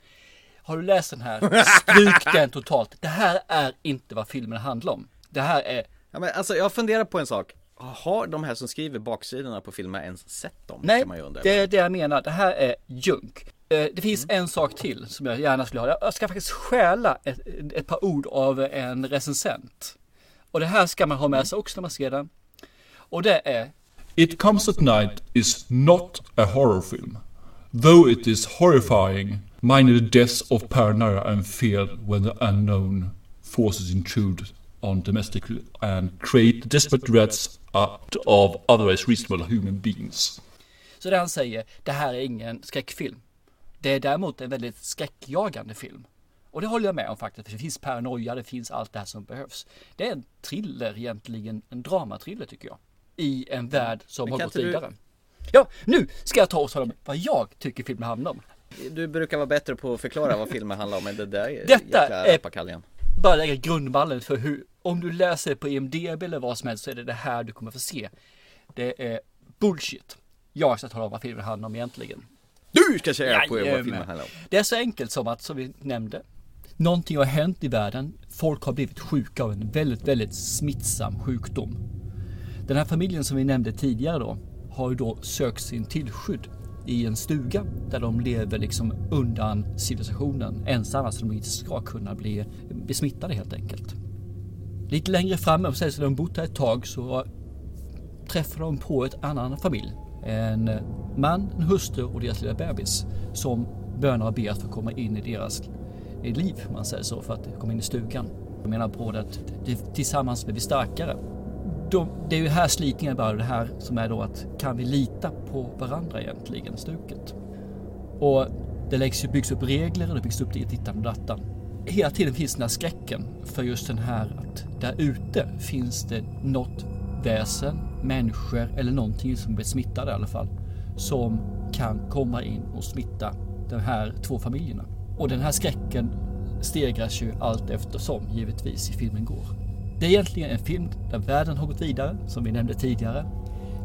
Har du läst den här, <laughs> stryk den totalt. Det här är inte vad filmen handlar om. Det här är, Ja, men alltså jag funderar på en sak. Har de här som skriver baksidorna på filmerna ens sett dem? nej, Kan man ju undra. det är det jag menar. Det här är junk. Eh, Det finns en sak till som jag gärna skulle ha. Jag ska faktiskt stjäla ett, ett par ord av en recensent. Och det här ska man ha med sig också när man ser den. Och det är It Comes at Night is not a horror film, though it is horrifying, minor the deaths of paranoia and fear when the unknown forces intrude on domestic and create desperate threats out of otherwise reasonable human beings. Så det han säger, det här är ingen skräckfilm. Det är däremot en väldigt skräckjagande film. Och det håller jag med om faktiskt. För det finns paranoia, det finns allt det här som behövs. Det är en thriller egentligen, en dramatriller tycker jag. I en värld som har gått inte du- vidare. Ja, nu ska jag ta och tala om vad jag tycker filmen handlar om. Du brukar vara bättre på att förklara vad filmen handlar om, men det där är Detta jäkla är-. Bara lägga grundvallen för hur, om du läser på IMDB eller vad som helst så är det det här du kommer få se. Det är bullshit. Jag ska tala om vad filmen handlar om egentligen. Du ska säga på vad filmen handlar om. Det är så enkelt som att, som vi nämnde, någonting har hänt i världen. Folk har blivit sjuka av en väldigt, väldigt smittsam sjukdom. Den här familjen som vi nämnde tidigare då, har ju då sökt sin tillskydd i en stuga där de lever liksom undan civilisationen ensamma så de inte ska kunna bli besmittade helt enkelt. Lite längre fram, och sägs att de bott här ett tag, så träffar de på ett annan familj. En eh, man, en hustru och deras lilla bebis som bönar och ber att få komma in i deras liv, om man säger så, för att komma in i stugan. Jag menar på det att tillsammans blir vi starkare. De, det är ju här slitningen börjar, det här som är då att kan vi lita på varandra egentligen, stuket. Och det läggs ju, byggs upp regler och det byggs upp det dittan och dattan. Hela tiden finns den här skräcken för just den här att där ute finns det något väsen, människor eller någonting som blir smittade i alla fall. Som kan komma in och smitta de här två familjerna. Och den här skräcken stegras ju allt eftersom givetvis i filmen går. Det är egentligen en film där världen har gått vidare, som vi nämnde tidigare.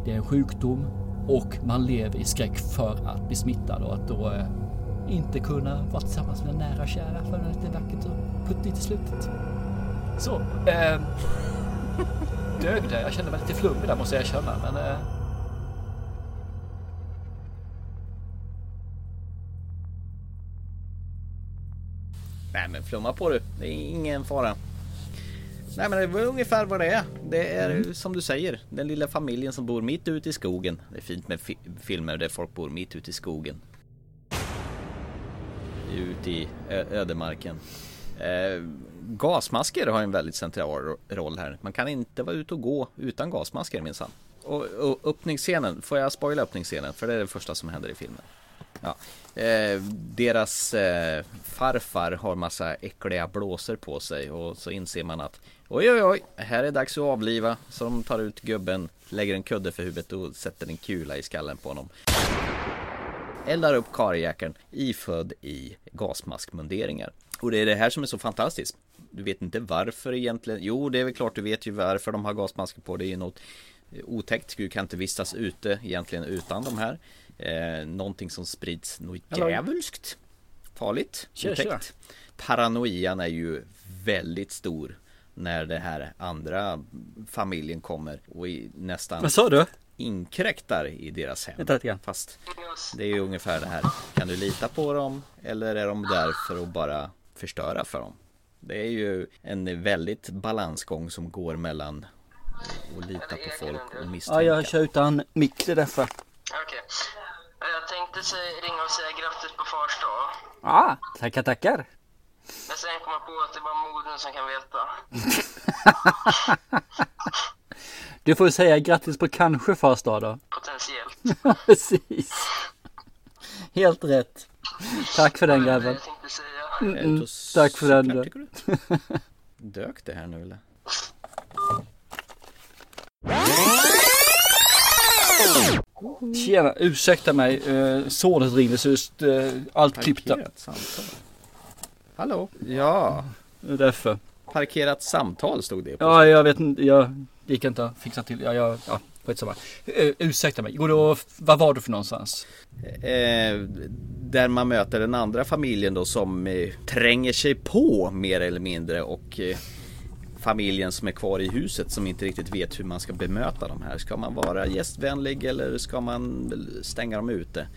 Det är en sjukdom och man lever i skräck för att bli smittad och att då eh, inte kunna vara tillsammans med nära och kära för det är vackert och puttigt i slutet. Så, eh, dög det. Jag kände mig lite flummig där måste jag erkänna. Men, eh, Nej men flumma på du, det är ingen fara. Nej men det var ungefär vad det är. Det är Mm. som du säger, den lilla familjen som bor mitt ute i skogen. Det är fint med fi- filmer där folk bor mitt ute i skogen. Ute i ödemarken. Eh, gasmasker har en väldigt central roll här. Man kan inte vara ute och gå utan gasmasker minsann. Och, och öppningsscenen, får jag spoila öppningsscenen? För det är det första som händer i filmen. Ja. Eh, deras eh, farfar har massa äckliga blåser på sig och så inser man att oj oj oj, här är dags att avliva. Så de tar ut gubben, lägger en kudde för huvudet och sätter en kula i skallen på honom. Eldar upp karljäkeln ifödd i gasmaskmunderingar. Och det är det här som är så fantastiskt. Du vet inte varför egentligen. Jo, det är väl klart du vet ju varför de har gasmasker på. Det är ju något otäckt. Du kan inte vistas ute egentligen utan de här. Eh, någonting som sprids något djävulskt. Farligt. Tja, otäckt. Paranoian är ju väldigt stor när det här andra familjen kommer och nästan Vad sa du? inkräktar i deras hem. Fast det är ju ungefär det här. Kan du lita på dem eller är de där för att bara förstöra för dem? Det är ju en väldigt balansgång som går mellan att lita på folk och Ja, misstänka. jag kör utan mick det är därför. Okej. Jag tänkte säga, ringa och säga grattis på fars dag. Ja, tackar tackar. Men sen kom jag på att det var modern som kan veta. <laughs> Du får säga grattis på kanske fars dag då. Potentiellt. <laughs> Ja, Precis. Helt rätt. Tack för den grabben. Jag tänkte säga. Mm, mm. Tack för den. <laughs> Dök det här nu eller? Tjena, ursäkta mig. Eh, sonet ringde så just eh, allt samtal. Hallå? Ja, Det är Därför. parkerat samtal stod det på. Ja, jag vet inte. Jag gick inte att fixa till. Ja, jag, ja skitsamma. Uh, ursäkta mig. Går du och, vad var du för någonstans? Eh, där man möter den andra familjen då som eh, tränger sig på mer eller mindre och eh, familjen som är kvar i huset som inte riktigt vet hur man ska bemöta de här. Ska man vara gästvänlig eller ska man stänga dem ute?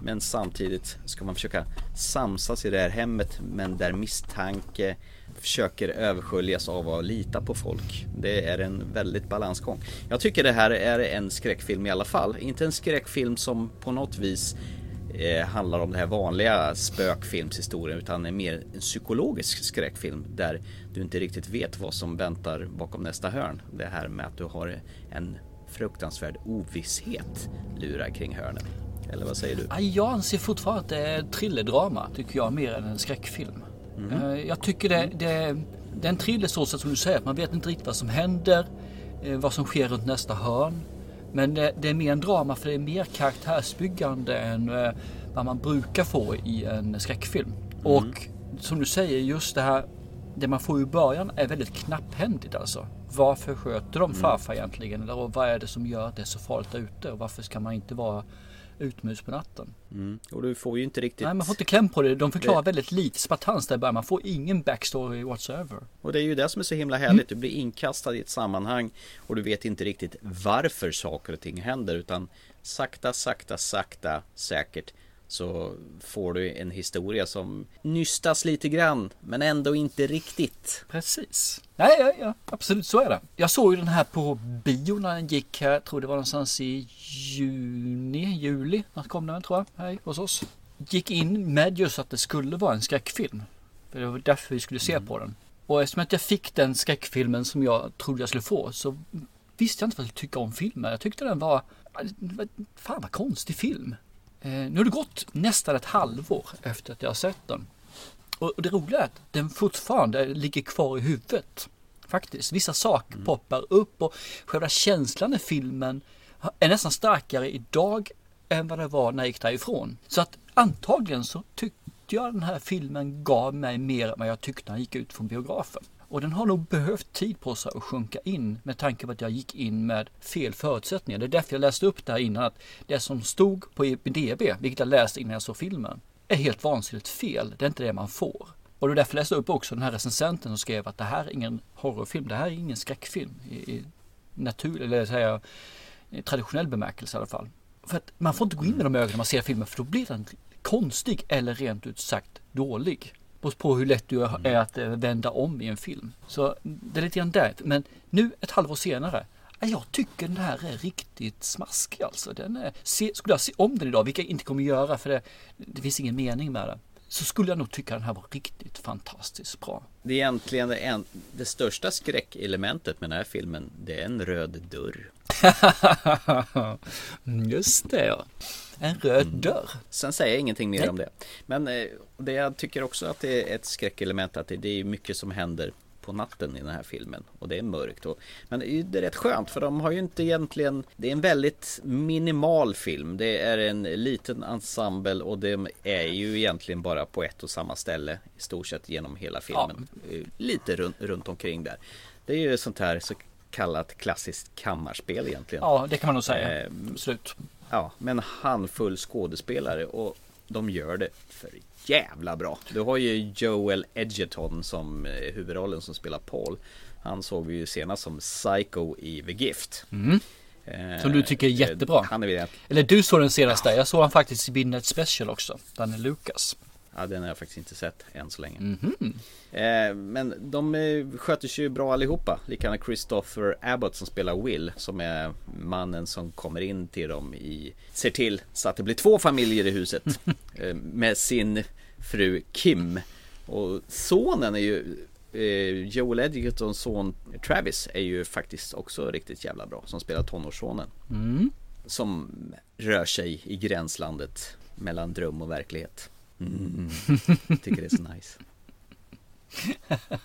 Men samtidigt ska man försöka samsas i det här hemmet men där misstanke försöker översköljas av att lita på folk. Det är en väldigt balansgång. Jag tycker det här är en skräckfilm i alla fall. Inte en skräckfilm som på något vis eh, handlar om den här vanliga spökfilmshistorien utan en mer en psykologisk skräckfilm där du inte riktigt vet vad som väntar bakom nästa hörn. Det här med att du har en fruktansvärd ovisshet lurar kring hörnen. Eller vad säger du? Jag anser fortfarande att det är thrillerdrama, tycker jag, mer än en skräckfilm. Eh, Jag tycker det, det, en thriller så som du säger, man vet inte riktigt vad som händer, eh, vad som sker runt nästa hörn. Men det, det är mer en drama för det är mer karaktärsbyggande än eh, vad man brukar få i en skräckfilm. Och som du säger, just det här, det man får i början är väldigt knapphändigt alltså. Varför sköter de farfar egentligen? Eller vad är det som gör att det är så farligt där ute? Och varför ska man inte vara utmus på natten? Mm. Och du får ju inte riktigt Nej, man får inte kläm på det. De förklarar Det- väldigt lite spartans där i början. Man får ingen backstory whatsoever. Och det är ju det som är så himla härligt. Du blir inkastad i ett sammanhang och du vet inte riktigt varför saker och ting händer utan sakta, sakta, sakta, säkert så får du en historia som nystas lite grann men ändå inte riktigt. Precis. Nej, ja, ja, absolut så är det. Jag såg ju den här på bio när den gick här. Jag tror det var någonstans i juni, juli. När kom den tror jag, här hos oss. Gick in med just att det skulle vara en skräckfilm. För det var därför vi skulle se på den. Och eftersom att jag fick den skräckfilmen som jag trodde jag skulle få så visste jag inte vad jag skulle tycka om filmen. Jag tyckte den var, fan vad konstig film. Eh, nu har det gått nästan ett halvår efter att jag har sett den. Och det roliga är att den fortfarande ligger kvar i huvudet. Faktiskt. Vissa saker poppar upp och själva känslan i filmen är nästan starkare idag än vad det var när jag gick därifrån. Så att antagligen så tyckte jag den här filmen gav mig mer än vad jag tyckte när jag gick ut från biografen. Och den har nog behövt tid på sig att sjunka in med tanke på att jag gick in med fel förutsättningar. Det är därför jag läste upp det här innan att det som stod på IMDB, vilket jag läste innan jag såg filmen, är helt vansinnigt fel. Det är inte det man får. Och det är därför jag läste upp också den här recensenten som skrev att det här är ingen horrorfilm, det här är ingen skräckfilm i, i natur, eller säga i traditionell bemärkelse i alla fall. För att man får inte gå in med de ögonen när man ser filmen för då blir den konstig eller rent ut sagt dålig. Beror på hur lätt du är att eh, vända om i en film. Så det är lite grann där. Men nu ett halvår senare. ja, Jag tycker den här är riktigt smaskig alltså. Den är, se, skulle jag se om den idag, vilket jag inte kommer göra för det, det finns ingen mening med det. Så skulle jag nog tycka den här var riktigt fantastiskt bra. Det är egentligen det, en, det största skräckelementet med den här filmen. Det är en röd dörr. <laughs> Just det ja. En röd Mm. dörr. Sen säger jag ingenting mer Nej. om det. Men eh, det jag tycker också att det är ett skräckelement att det, det är mycket som händer på natten i den här filmen och det är mörkt. Och, men det är rätt skönt för de har ju inte egentligen Det är en väldigt minimal film. Det är en liten ensemble och det är ju egentligen bara på ett och samma ställe i stort sett genom hela filmen. Eh, Lite runt, runt omkring där. Det är ju sånt här så kallat klassiskt kammarspel egentligen. Ja, det kan man nog säga. Eh, Absolut. Ja, med en handfull skådespelare och de gör det för jävla bra. Du har ju Joel Edgerton som eh, huvudrollen som spelar Paul. Han såg vi ju senast som Psycho i The Gift. Mm. Eh, Som du tycker är jättebra. Han är Eller du såg den senaste. Jag såg han faktiskt i Midnight Special också. Danne Lucas. Ja, den har jag faktiskt inte sett än så länge. Mhm. Eh, men de eh, sköter sig ju bra allihopa. Likadant Christopher Abbott som spelar Will, som är mannen som kommer in till dem i, ser till så att det blir två familjer i huset <laughs> eh, med sin fru Kim. Och sonen är ju eh, Joel Edgertons son Travis är ju faktiskt också riktigt jävla bra som spelar tonårssonen. Mm. Som rör sig i gränslandet mellan dröm och verklighet. Mm. Tycker det är så nice. <laughs>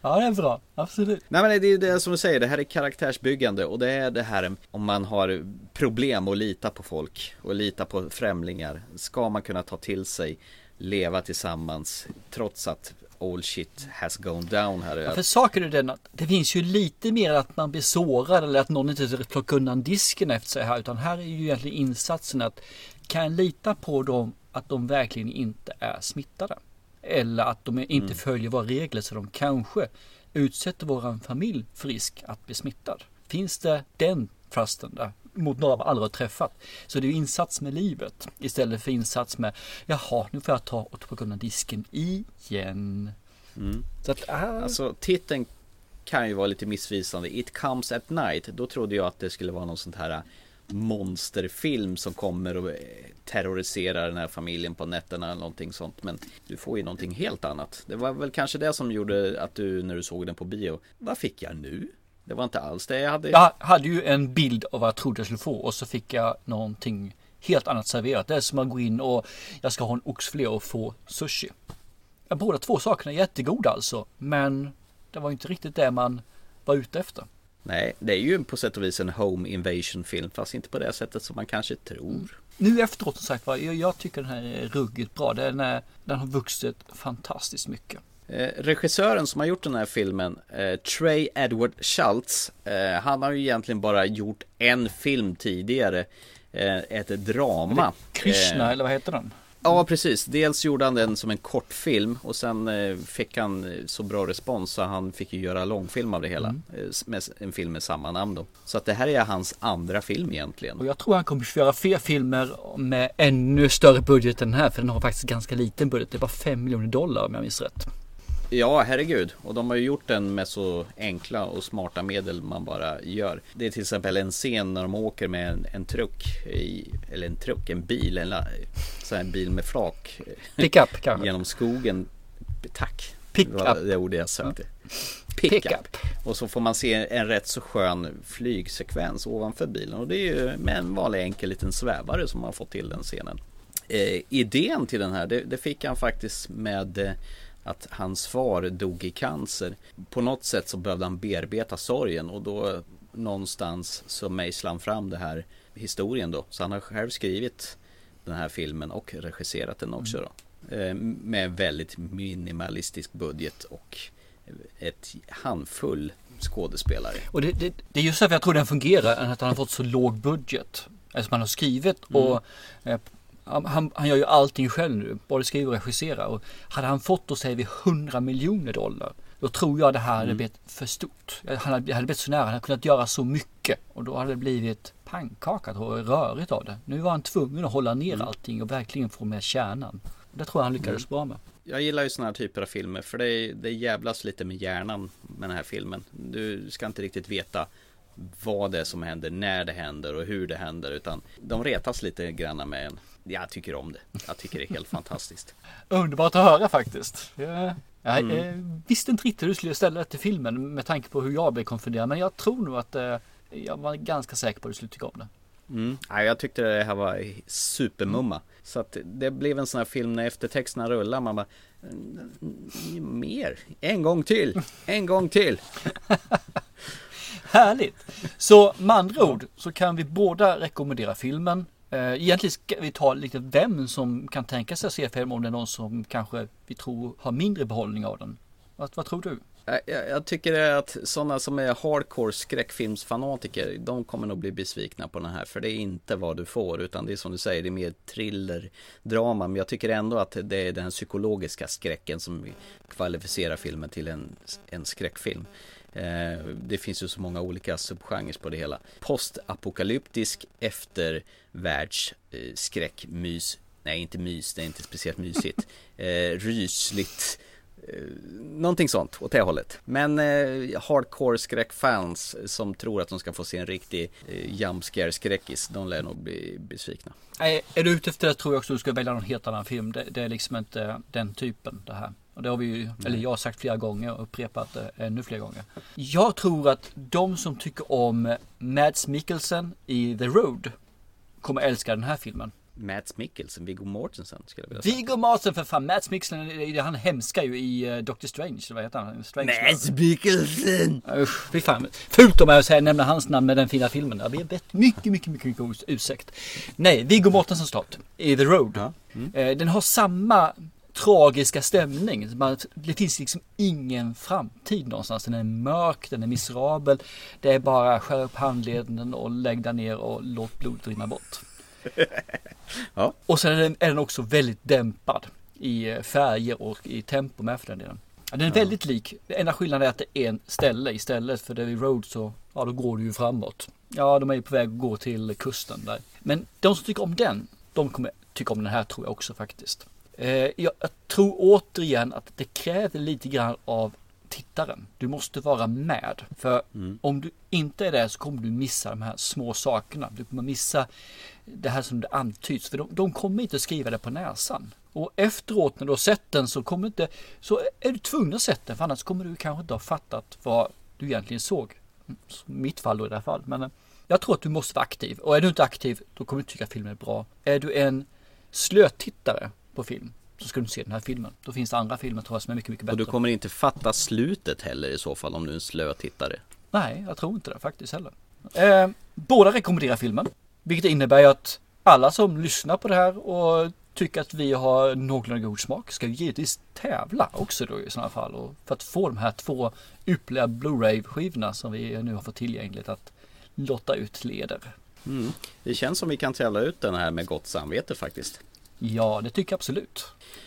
Ja, det är bra. Absolut. Nej men det är det som du säger, det här är karaktärsbyggande och det är det här om man har problem att lita på folk och lita på främlingar. Ska man kunna ta till sig, leva tillsammans trots att all shit has gone down här. Ja, för saken är den att det finns ju lite mer att man blir sårad eller att någon inte plockar undan disken efter sig här. Utan här är ju egentligen insatsen att kan jag lita på dem att de verkligen inte är smittade? Eller att de inte Mm. följer våra regler så de kanske utsätter våran familj för risk att bli smittad. Finns det den trusten där? Mot några man aldrig har träffat. Så det är insats med livet istället för insats med Jaha, nu får jag ta och plocka undan disken igen. Mm. Så att, ah, Alltså titeln kan ju vara lite missvisande. It comes at night. Då trodde jag att det skulle vara någon sånt här monsterfilm som kommer och eh, terroriserar den här familjen på nätterna eller någonting sånt. Men du får ju någonting helt annat. Det var väl kanske det som gjorde att du när du såg den på bio. Vad fick jag nu? Det var inte alls det jag hade. Jag hade ju en bild av vad jag trodde jag skulle få och så fick jag någonting helt annat serverat. Det är som att gå in och jag ska ha en oxfilé och få sushi. Ja, båda två sakerna är jättegoda alltså. Men det var inte riktigt det man var ute efter. Nej, det är ju på sätt och vis en home invasion film. Fast inte på det sättet som man kanske tror. Nu efteråt som sagt var, jag, jag tycker den här är ruggigt bra. Den, är, den har vuxit fantastiskt mycket. Eh, regissören som har gjort den här filmen, eh, Trey Edward Schultz, eh, han har ju egentligen bara gjort en film tidigare. Ett drama. Krishna eller vad heter den? Ja, precis. Dels gjorde han den som en kortfilm och sen eh, fick han eh, så bra respons så han fick ju göra långfilm av det hela. Mm. Eh, med en film med samma namn då. Så att det här är hans andra film egentligen. Och jag tror han kommer att göra fler filmer med ännu större budget än den här. För den har faktiskt ganska liten budget. Det är bara 5 miljoner dollar om jag minns rätt. Ja, herregud. Och de har ju gjort den med så enkla och smarta medel man bara gör. Det är till exempel en scen när de åker med en, en truck, i, eller en truck, en bil, en, så en bil med flak. Pickup kanske? Genom skogen. Tack. Pickup. Det var det ordet jag sökte. Pickup. Och så får man se en rätt så skön flygsekvens ovanför bilen. Och det är ju med en vanlig enkel liten svävare som man har fått till den scenen. Eh, idén till den här, det, det fick han faktiskt med eh, att hans far dog i cancer. På något sätt så behövde han bearbeta sorgen och då någonstans så mejslade han fram det här historien då. Så han har själv skrivit den här filmen och regisserat den också då. Eh, Med väldigt minimalistisk budget och ett handfull skådespelare. Och det, det, det är just därför jag tror den fungerar, att han har fått så låg budget. Alltså man har skrivit och eh, han, han gör ju allting själv nu, både skriver och regisserar. Och hade han fått då säger vi 100 miljoner dollar, då tror jag det här hade Mm. blivit för stort. Han hade, hade blivit så nära, han hade kunnat göra så mycket och då hade det blivit pannkaka och rörigt av det. Nu var han tvungen att hålla ner allting och verkligen få med kärnan. Det tror jag han lyckades Mm. bra med. Jag gillar ju sådana här typer av filmer för det, det jävlas lite med hjärnan med den här filmen. Du ska inte riktigt veta vad det är som händer, när det händer och hur det händer utan de retas lite granna med en. Jag tycker om det. Jag tycker det är helt fantastiskt. Underbart att höra faktiskt. Jag, jag Mm. eh, visste inte riktigt hur du skulle ställa det till filmen med tanke på hur jag blev konfunderad. Men jag tror nog att eh, jag var ganska säker på att du skulle tycka om det. Mm. Ja, jag tyckte det här var supermumma. Så att det blev en sån här film när eftertexterna rullar. Man bara, "Mm, mer, en gång till, en gång till. <laughs> Härligt! Så med andra ord så kan vi båda rekommendera filmen. Eh, egentligen ska vi ta lite vem som kan tänka sig att se filmen om det är någon som kanske vi tror har mindre behållning av den. Vad, vad tror du? Jag, jag, jag tycker det är att sådana som är hardcore skräckfilmsfanatiker, de kommer nog bli besvikna på den här. För det är inte vad du får, utan det är som du säger, det är mer thriller, drama. Men jag tycker ändå att det är den psykologiska skräcken som kvalificerar filmen till en, en skräckfilm. Eh, det finns ju så många olika subgenrer på det hela. Postapokalyptisk eftervärlds eh, skräckmys. Nej, inte mys, det är inte speciellt mysigt. <laughs> Eh, rysligt. Eh, någonting sånt åt det hållet. Men eh, hardcore skräckfans som tror att de ska få se en riktig eh, jumpscare skräckis, de lär nog bli besvikna. Nej, är du ute efter det tror jag också du ska välja någon helt annan film. Det, det är liksom inte den typen det här. Och det har vi ju, eller jag har sagt flera gånger och upprepat det ännu fler gånger. Jag tror att de som tycker om Mads Mikkelsen i The Road kommer älska den här filmen. Mads Mikkelsen, Viggo Mortensen skulle jag vilja säga. Viggo Mortensen för fan, Mads Mikkelsen, han hemska ju i eh, Doctor Strange, vad heter han? Strange Mads Mikkelsen! Usch, fy fan. Fult mig att säga, nämna hans namn med den fina filmen. Jag ber mycket, mycket, mycket, mycket us- ursäkt. Nej, Viggo Mortensen start i The Road. Eh, Den har samma tragiska stämning. Det finns liksom ingen framtid någonstans. Den är mörk, den är miserabel. Det är bara skär upp handleden och lägg där ner och låt blodet rinna bort. <laughs> Ja. Och sen är den, är den också väldigt dämpad i eh, färger och i tempo med för den delen. Ja, Den är väldigt lik. Det enda skillnaden är att det är en ställe istället för där vid Road så, ja då går du ju framåt. Ja, de är ju på väg att gå till kusten där. Men de som tycker om den, de kommer tycka om den här tror jag också faktiskt. Eh, jag, tror återigen att det kräver lite grann av tittaren. Du måste vara med. För om du inte är det så kommer du missa de här små sakerna. Du kommer missa det här som det antyds. För de, de kommer inte skriva det på näsan. Och efteråt när du har sett den så kommer inte, så är du tvungen att se den. För annars kommer du kanske inte ha fattat vad du egentligen såg. Mm, så Mitt fall då i det här fallet. Men eh, jag tror att du måste vara aktiv. Och är du inte aktiv då kommer du tycka att filmen är bra. Är du en slötittare på film så ska du inte se den här filmen. Då finns det andra filmer tror jag som är mycket, mycket bättre. Och du kommer inte fatta slutet heller i så fall om du är en slö tittare. Nej, jag tror inte det faktiskt heller. Eh, båda rekommenderar filmen. Vilket innebär att alla som lyssnar på det här och tycker att vi har någorlunda god smak ska ju givetvis tävla också då i sådana fall. Och för att få de här två ypperliga Blu-ray skivorna som vi nu har fått tillgängligt att lotta ut leder. Mm. Det känns som vi kan tävla ut den här med gott samvete faktiskt. Ja, det tycker jag absolut.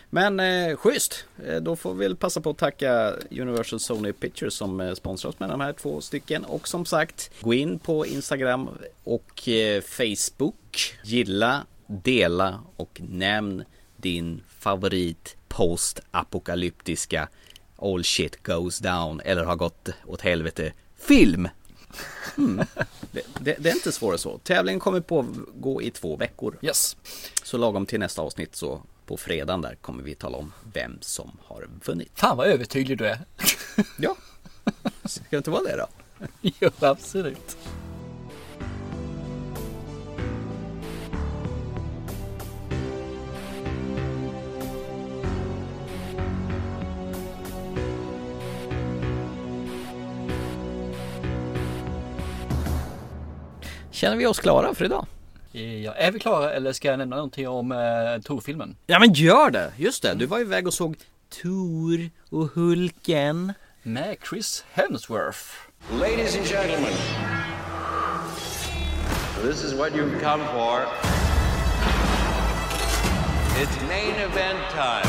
Men eh, schysst! Eh, då får vi väl passa på att tacka Universal Sony Pictures som eh, sponsrar oss med de här två stycken. Och som sagt, gå in på Instagram och eh, Facebook. Gilla, dela och nämn din favorit postapokalyptiska All shit goes down eller har gått åt helvete film. Mm. Det, det, det är inte svårare så. Tävlingen kommer på gå i två veckor. Yes. Så lagom till nästa avsnitt så på fredagen där kommer vi tala om vem som har vunnit. Fan vad övertydlig du är. Ja, ska det inte vara det då? <laughs> jo, absolut. Känner vi oss klara för idag? Ja, är vi klara eller ska jag nämna någonting om eh, Tor-filmen? Ja men gör det! Just det, du var iväg och såg Tor och Hulken. Med Chris Hemsworth. Ladies and gentlemen, this is what you've come for. It's main event time.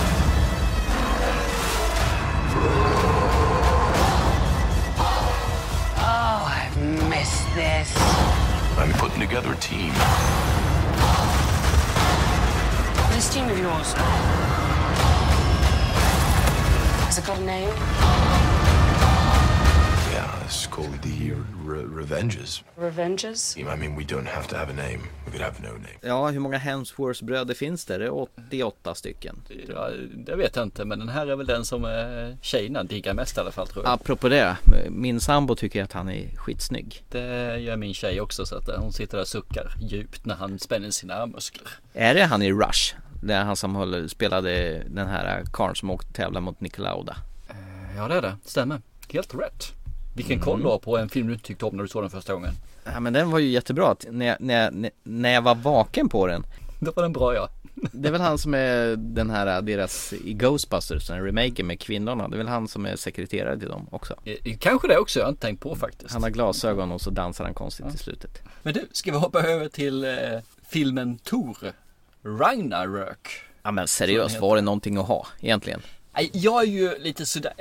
Oh, I've missed this. I'm putting together a team. This team of yours. Has it got a name? It's called the Re- Revenges. Revenges? I mean, we don't have to have a name. We could have no name. Ja, hur många Hemsworth-bröder finns det? Det är 88 stycken. Ja, det vet jag inte men den här är väl den som eh, tjejerna diggar mest i alla fall tror jag. Apropå det, min sambo tycker att han är skitsnygg. Det gör min tjej också så att eh, hon sitter där och suckar djupt när han spänner sina armmuskler. Är det han i Rush? Det är han som håller, spelade den här karln som åkte tävla mot Nick Lauda. Ja det är det, stämmer. Helt rätt. Vilken koll du har på en film du inte tyckte om när du såg den första gången. Ja men den var ju jättebra, när jag, när, jag, när jag var vaken på den <laughs> Då var den bra ja. <laughs> Det är väl han som är den här, deras, i Ghostbusters, den remaken med kvinnorna Det är väl han som är sekreterare till dem också Eh, Kanske det också, jag har inte tänkt på faktiskt. Han har glasögon och så dansar han konstigt i slutet Men du, ska vi hoppa över till eh, filmen Tor? Ragnarök. Ja men seriöst, var det någonting att ha egentligen? Jag är ju lite sådär,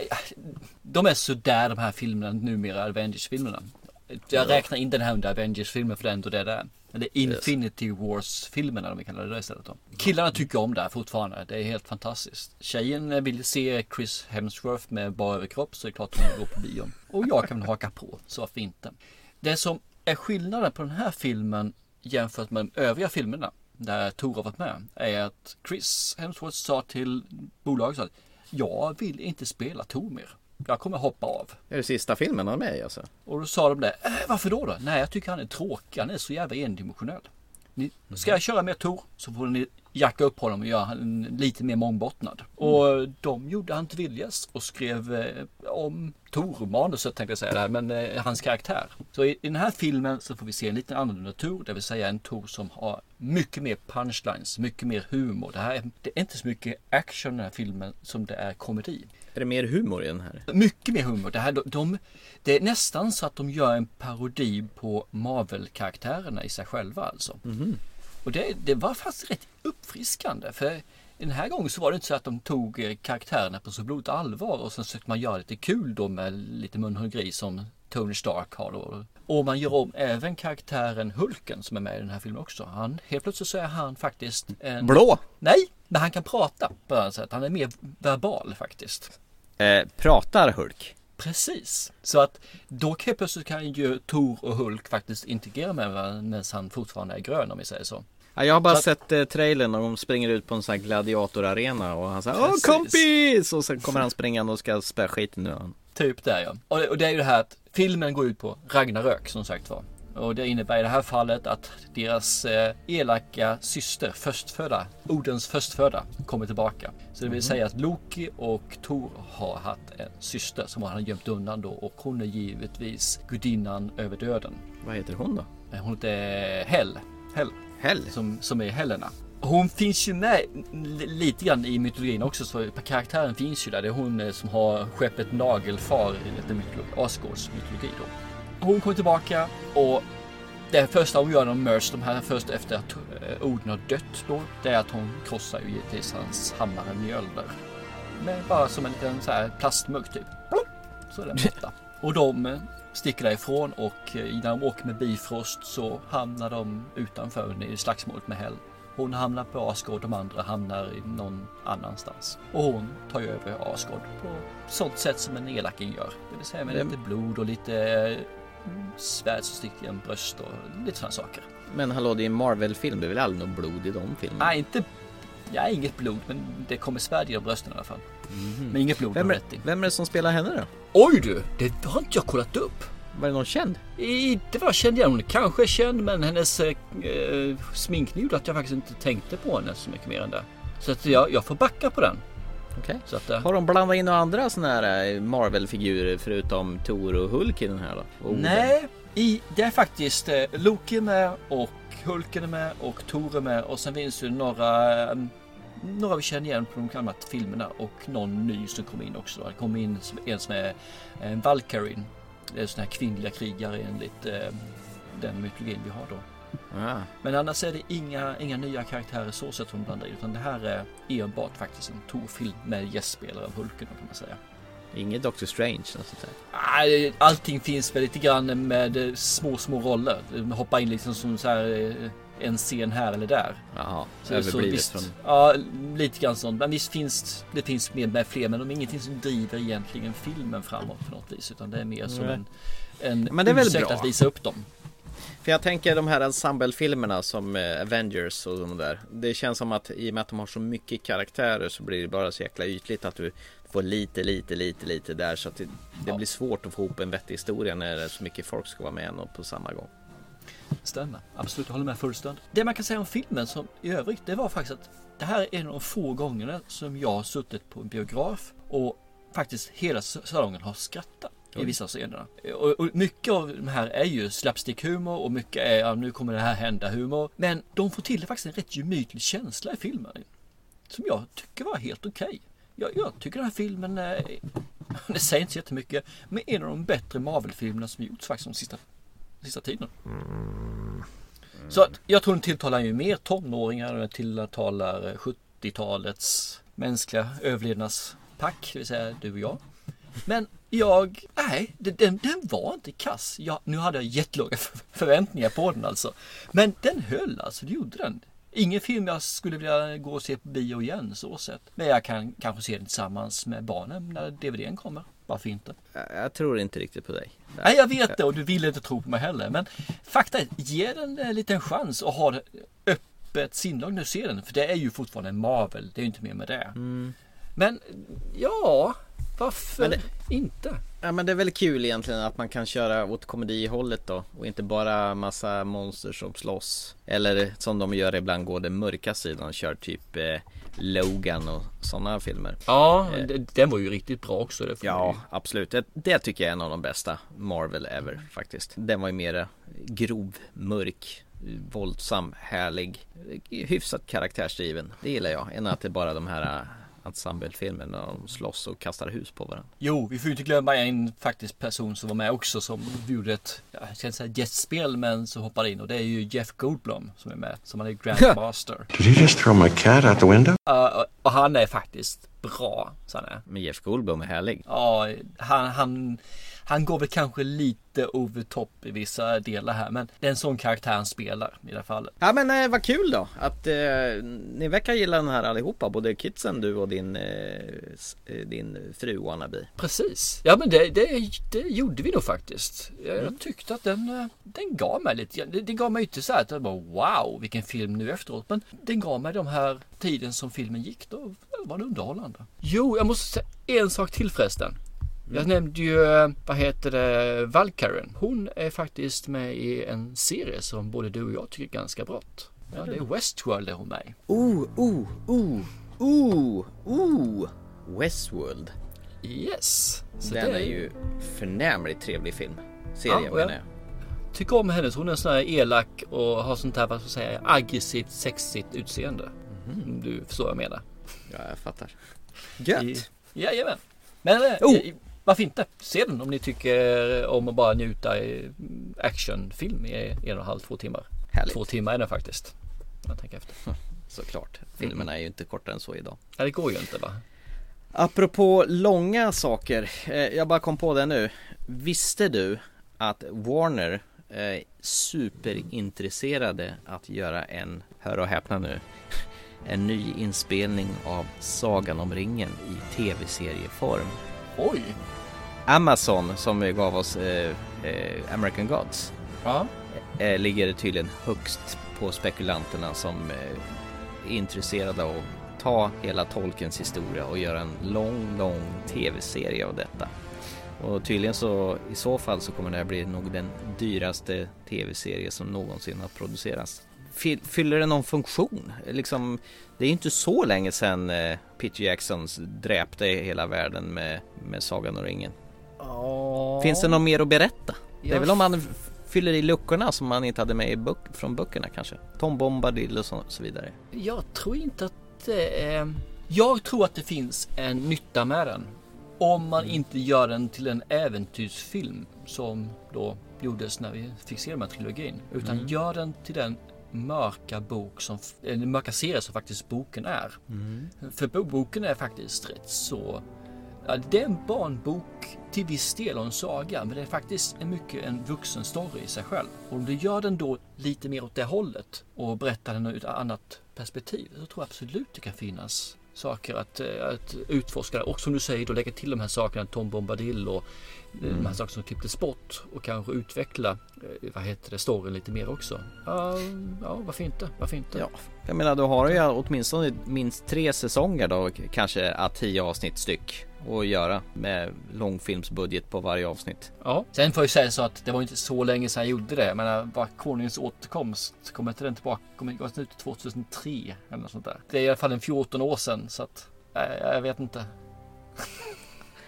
de är sådär de här filmerna numera, Avengers-filmerna. Jag räknar in den här under Avengers-filmen för det är ändå det det är. Eller Infinity Wars-filmerna om vi kallar det det istället då. Killarna tycker om det här fortfarande, det är helt fantastiskt. Tjejen vill se Chris Hemsworth med bara överkropp så det är klart hon går på bio. Och jag kan väl haka på, så varför inte? Det som är skillnaden på den här filmen jämfört med de övriga filmerna där Tor har varit med är att Chris Hemsworth sa till bolaget så att jag vill inte spela Tor mer. Jag kommer hoppa av. Är det sista filmen han är med i alltså? Och då sa de det. Äh, varför då, då? Nej, jag tycker han är tråkig. Han är så jävla endimensionell. Ni, ska jag köra med Tor så får ni jacka upp honom och göra han lite mer mångbottnad. Och de gjorde han till viljes och skrev eh, om Tor-manuset tänkte jag säga där, men eh, hans karaktär. Så i, i den här filmen så får vi se en lite annorlunda Tor, det vill säga en Tor som har mycket mer punchlines, mycket mer humor. Det här är, det är inte så mycket action i den här filmen som det är komedi. Är det mer humor i den här? Mycket mer humor. Det, här, de, de, det är nästan så att de gör en parodi på Marvel-karaktärerna i sig själva alltså. Och det, det var faktiskt rätt uppfriskande. För den här gången så var det inte så att de tog eh, karaktärerna på så blodigt allvar och sen försökte man göra lite kul då med lite munhuggeri som Tony Stark har då. Och man gör om även karaktären Hulken som är med i den här filmen också. Han, helt plötsligt så är han faktiskt en... Blå? Nej, men han kan prata på ett sätt. Han är mer verbal faktiskt. Eh, pratar Hulk? Precis. Så att då helt plötsligt kan ju Tor och Hulk faktiskt integrera med varandra medan han fortfarande är grön om vi säger så. Ja, jag har bara Så sett eh, trailern och de springer ut på en sån här gladiatorarena och han säger Åh kompis! Och sen kommer han springande och ska spöa skiten ur honom. Typ där ja. Och det, och det är ju det här att filmen går ut på Ragnarök som sagt var. Och det innebär i det här fallet att deras eh, elaka syster, förstfödda, Odens förstfödda, kommer tillbaka. Så det vill Mhm. säga att Loki och Tor har haft en syster som han har gömt undan då och hon är givetvis gudinnan över döden. Vad heter hon då? Hon heter Hell. Hell. Hell? Som, som är Helena. Hon finns ju med li- lite grann i mytologin också så karaktären finns ju där. Det är hon eh, som har skeppet Nagelfar i mytologi, Asgårds mytologi då. Hon kommer tillbaka och det första hon gör när de möts de här först efter att eh, Oden har dött då, det är att hon krossar ju givetvis hans hammare Mjölder. Med bara som en liten så här plastmugg typ. Så är den borta. <laughs> Och de eh, sticker därifrån och eh, när de åker med Bifrost så hamnar de utanför i slagsmålet med Hell. Hon hamnar på Asgård, de andra hamnar någon annanstans. Och hon tar ju över Asgård på sånt sätt som en elaking gör. Det vill säga med Det- lite blod och lite eh, svärd som sticker genom bröst och lite sådana saker. Men hallå, det är en Marvel-film, det är väl aldrig något blod i de filmerna? Nej, inte... Ja, inget blod, men det kommer svärd genom brösten i alla fall. Men inget blod Vem är, vem är det som spelar henne då? Oj du! Det har inte jag kollat upp. Var det någon känd? Inte vad jag kände igen. Hon är kanske känd men hennes eh, sminkning gjorde att jag faktiskt inte tänkte på henne så mycket mer än det. Så att jag, jag får backa på den. Så att, eh, Har de blandat in några andra såna här eh, Marvel-figurer förutom Thor och Hulk i den här då? Oden? nej, i, det är faktiskt eh, Loki är med och Hulken är med och Thor är med och sen finns det några eh, några vi känner igen på de gamla filmerna och någon ny som kommer in också. Det kommer in en som är en Valkyrie. Det är sådana här kvinnliga krigare enligt eh, den mytologin vi har då. Ah. Men annars är det inga, inga nya karaktärer så sätt som blandar in utan det här är enbart faktiskt en Tor-film med gästspelare av Hulken kan man säga. Inget Doctor Strange och sånt där. Allting finns väl lite grann med eh, små, små roller. De hoppar in liksom som så här eh, en scen här eller där. Jaha, Så, så överblivet visst, från... Ja, lite grann sånt. Men visst finns det finns med, med fler, men de är ingenting som driver egentligen filmen framåt på något vis. Utan det är mer som en, en Men det är väl bra. att visa upp dem. För jag tänker de här ensemblefilmerna som eh, Avengers och de där Det känns som att i och med att de har så mycket karaktärer så blir det bara så jäkla ytligt att du får lite, lite, lite, lite där så att det, det blir svårt att få ihop en vettig historia när det är så mycket folk ska vara med och på samma gång. Stämmer, absolut, jag håller med fullständigt. Det man kan säga om filmen som i övrigt, det var faktiskt att det här är en av de få gångerna som jag har suttit på en biograf och faktiskt hela salongen har skrattat i vissa scenerna. Och, och mycket av de här är ju slapstick-humor och mycket är ja, nu kommer det här hända humor. Men de får till faktiskt en rätt gemytlig känsla i filmen. Som jag tycker var helt okej. Jag, jag tycker den här filmen är, <laughs> det säger inte så jättemycket, men en av de bättre Marvel-filmerna som gjorts faktiskt de sista, sista tiden. Så att jag tror den tilltalar ju mer tonåringar än tilltalar eh, 70-talets mänskliga överlevnadspack, det vill säga du och jag. Men jag, nej, den, den var inte kass. Jag, nu hade jag jättelåga för- <laughs> förväntningar på den alltså. Men den höll alltså, det gjorde den. Ingen film jag skulle vilja gå och se på bio igen så sett. Men jag kan kanske se den tillsammans med barnen när DVDn kommer. Varför inte? Jag, tror inte riktigt på dig. Nej, jag vet det och du ville inte tro på mig heller. Men fakta är, ge den en liten chans och ha det öppet sinnelag när du ser den. För det är ju fortfarande en Marvel, det är ju inte mer med det. Men ja, varför det- inte? Ja men det är väl kul egentligen att man kan köra åt komedihållet då och inte bara massa monster som slåss. Eller som de gör ibland går den mörka sidan och kör typ eh, Logan och sådana filmer. Ja, Eh, den var ju riktigt bra också. Det Ja, ju- absolut. Det, det tycker jag är en av de bästa Marvel ever faktiskt. Den var ju mer grov, mörk, våldsam, härlig, hyfsat karaktärsdriven. Det gillar jag, än att det är bara de här ensemblefilmerna där de slåss och kastar hus på varandra. Jo, vi får ju inte glömma en faktiskt person som var med också som gjorde ett, ja, jag ska inte säga gästspel men som hoppade in och det är ju Jeff Goldblum som är med, som han är Grandmaster. <laughs> Did you just throw my cat out the window? Uh, och han är faktiskt bra, så han är. Men Jeff Goldblum är härlig. Ja, han, han, han går väl kanske lite over top i vissa delar här men det är en sån karaktär han spelar i det här fallet. Ja men eh, vad kul då att eh, ni verkar gilla den här allihopa, både kidsen, du och din, eh, eh, din fru Wannabe. Precis. Ja men det, det, det gjorde vi nog faktiskt. Jag, Mm. tyckte att den, eh, den gav mig lite, det, det gav mig inte så här att jag bara wow vilken film nu efteråt. Men den gav mig de här tiden som filmen gick då var det underhållande. Jo, jag måste säga en sak till förresten. Jag nämnde ju, vad heter det, Valkyren. Hon är faktiskt med i en serie som både du och jag tycker är ganska bra. Ja, det är Westworld är hon med i. Oh, oh, oh, oh, oh! Westworld. Yes. Så Den det är ju förnämligt trevlig film. Serie Ja, menar jag- tycker om henne. Hon är sån här elak och har sånt här, vad ska jag säga, aggressivt, sexigt utseende. Om du förstår vad jag menar. Ja, jag fattar. Gött! I, jajamän. Men eh, Oh! eh, varför inte? Se den om ni tycker om att bara njuta i actionfilm i en och en halv, två timmar. Härligt. Två timmar är den faktiskt. Jag tänker efter. Såklart. Filmerna är ju inte kortare än så idag. Ja, det går ju inte va? Apropå långa saker, eh, jag bara kom på det nu. Visste du att Warner är superintresserade att göra en, hör och häpna nu, <laughs> en ny inspelning av Sagan om ringen i tv-serieform. Oj! Amazon som gav oss eh, eh, American Gods Ja. eh, ligger tydligen högst på spekulanterna som eh, är intresserade av att ta hela Tolkiens historia och göra en lång, lång tv-serie av detta. Och tydligen så i så fall så kommer det här bli nog den dyraste tv-serie som någonsin har producerats. Fy- Fyller det någon funktion? Liksom, det är ju inte så länge sedan eh, Peter Jackson dräpte hela världen med, med Sagan om ringen. Finns det något mer att berätta? Det är väl om man fyller i luckorna som man inte hade med i bok- från böckerna kanske. Tom Bombadil och så, så vidare. Jag tror inte att det är... Jag tror att det finns en nytta med den. Om man inte gör den till en äventyrsfilm som då gjordes när vi fick se den här trilogin. Utan Mm. gör den till den mörka bok som, eller mörka serie som faktiskt boken är. Mm. För bo- boken är faktiskt rätt så Ja, det är en barnbok till viss del en saga, men det är faktiskt en mycket en vuxen story i sig själv. Och om du gör den då lite mer åt det hållet och berättar den ur ett annat perspektiv så tror jag absolut det kan finnas saker att, eh, att utforska. Och som du säger, då lägga till de här sakerna, Tom Bombadil och mm. de här sakerna som klipptes bort och kanske utveckla, eh, vad heter det, storyn lite mer också. Uh, ja, varför inte? Varför inte? Ja, jag menar, då har du ju åtminstone minst tre säsonger då, kanske att tio avsnitt styck att göra med långfilmsbudget på varje avsnitt. Ja, sen får jag säga så att det var inte så länge sedan jag gjorde det. Menar, bara Konungens återkomst, kommer inte den tillbaka, kommer den ut 2003 eller något sånt där. Det är i alla fall en 14 år sedan så att, äh, jag vet inte.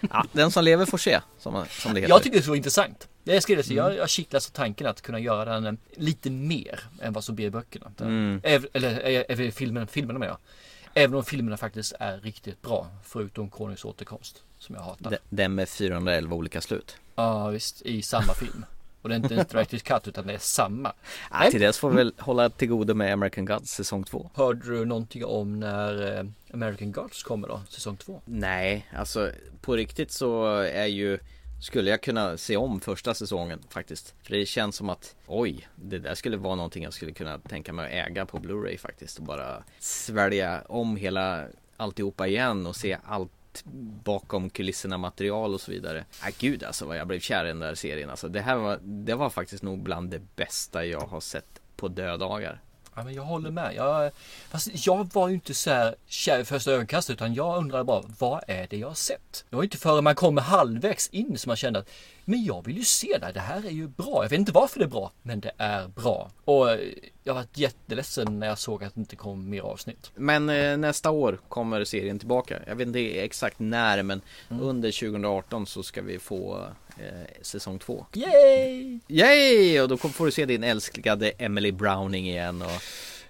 <laughs> ja, den som lever får se, som, som det heter. Jag tycker det så intressant. Jag skrev det, mm. jag, jag kittlas av tanken att kunna göra den eh, lite mer än vad som blir i böckerna. Mm. Eller, eller, eller filmen, filmerna med jag. Även om filmerna faktiskt är riktigt bra. Förutom Konungens återkomst. Som jag hatar. Den med 411 olika slut. Ja visst, i samma film. Och det är inte en director's cut <laughs> utan det är samma. Ja, till dess får vi väl hålla till godo med American Gods säsong 2. Hörde du någonting om när eh, American Gods kommer då, säsong 2? Nej, alltså på riktigt så är ju skulle jag kunna se om första säsongen faktiskt. För det känns som att oj, det där skulle vara någonting jag skulle kunna tänka mig att äga på Blu-ray faktiskt och bara svälja om hela alltihopa igen och se allt bakom kulisserna material och så vidare. Ah, gud alltså vad jag blev kär i den där serien alltså. Det här var, det var faktiskt nog bland det bästa jag har sett på dödagar. Ja, men jag håller med. Jag, fast jag var ju inte så här kär i första ögonkastet utan jag undrade bara vad är det jag har sett? Det var inte förrän man kommer halvvägs in som man kände att men jag vill ju se det, det här är ju bra. Jag vet inte varför det är bra, men det är bra. Och eh, jag var jätteledsen när jag såg att det inte kom mer avsnitt. Men eh, nästa år kommer serien tillbaka. Jag vet inte exakt när, men mm. under 2018 så ska vi få eh, säsong två. Yay! Yay! Och då får du se din älskade Emily Browning igen och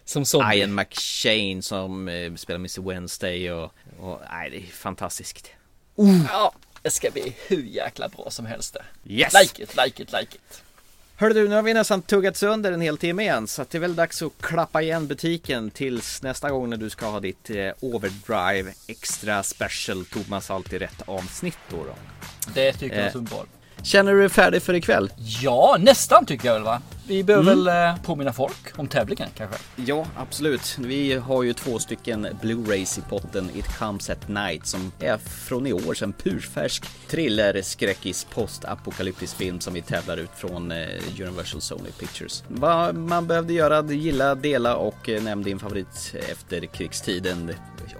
som zombie. Ian McShane som eh, spelar Mr Wednesday och, och nej, det är fantastiskt. Uh. Ja, det ska bli hur jäkla bra som helst det. Yes! Like it, like it, like it. Hörru du, nu har vi nästan tuggat sönder en hel timme igen så det är väl dags att klappa igen butiken tills nästa gång när du ska ha ditt eh, Overdrive Extra Special Thomas alltid rätt avsnitt då. då. Det tycker jag är eh. Känner du dig färdig för ikväll? Ja, nästan tycker jag väl va? Vi behöver mm. väl eh, påminna folk om tävlingen kanske? Ja, absolut. Vi har ju två stycken Blu-rays i potten. It comes at night som är från i år, en purfärsk thriller, skräckis, postapokalyptisk film som vi tävlar ut från eh, Universal Sony Pictures. Vad man behövde göra, gilla, dela och eh, nämn din favorit efter krigstiden.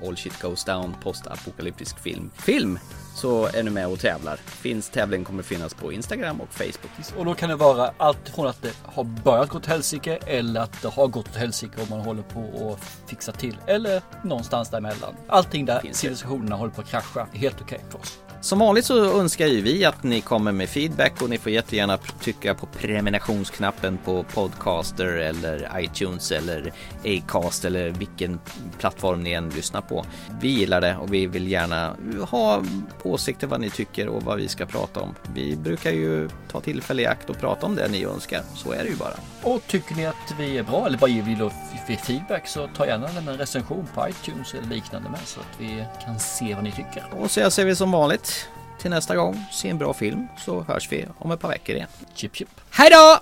All shit goes down, postapokalyptisk film. Film så är du med och tävlar. Finns tävling kommer finnas på Instagram och Facebook. Och då kan det vara allt från att det har börjat gå åt helsike eller att det har gått åt helsike och man håller på att fixa till. Eller någonstans däremellan. Allting där civilisationerna håller på att krascha är helt okej okay för oss. Som vanligt så önskar ju vi att ni kommer med feedback och ni får jättegärna trycka på prenumerationsknappen på Podcaster eller iTunes eller Acast eller vilken plattform ni än lyssnar på. Vi gillar det och vi vill gärna ha åsikter vad ni tycker och vad vi ska prata om. Vi brukar ju ta tillfälle i akt och prata om det ni önskar. Så är det ju bara. Och tycker ni att vi är bra eller bara vill feedback så ta gärna en recension på iTunes eller liknande med så att vi kan se vad ni tycker. Och så säger vi som vanligt till nästa gång, se en bra film så hörs vi om ett par veckor igen. Chip chip. Hej då!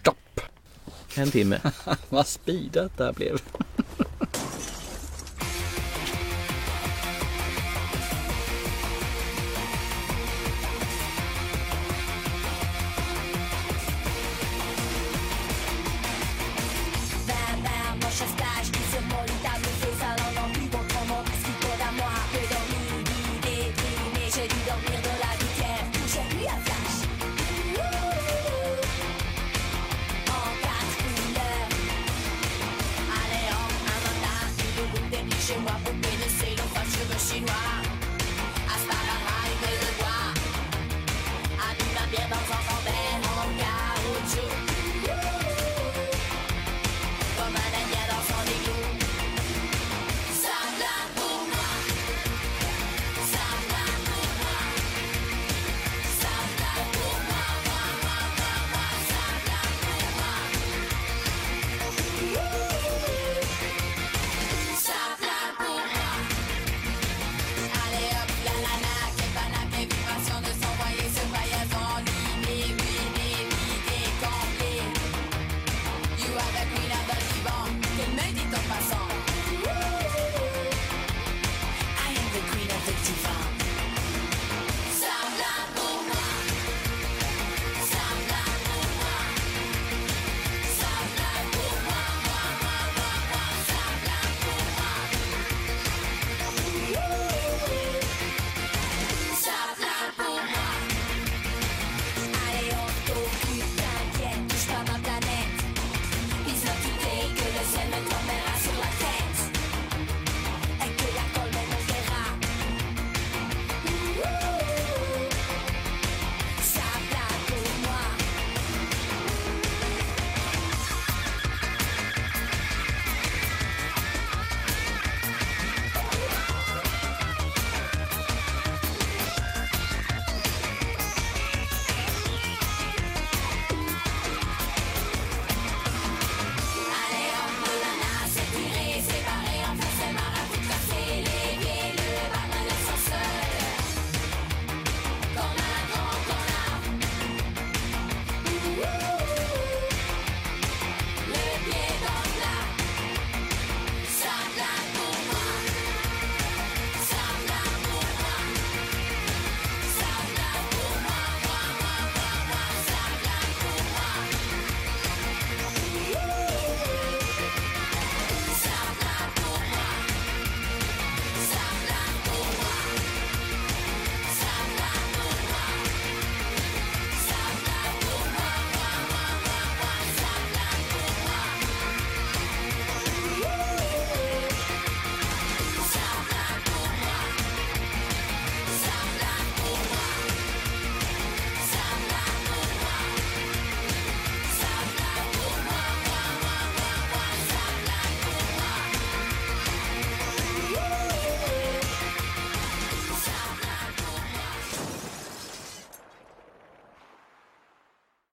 Stopp! En timme. <laughs> Vad speedat det här blev. <laughs>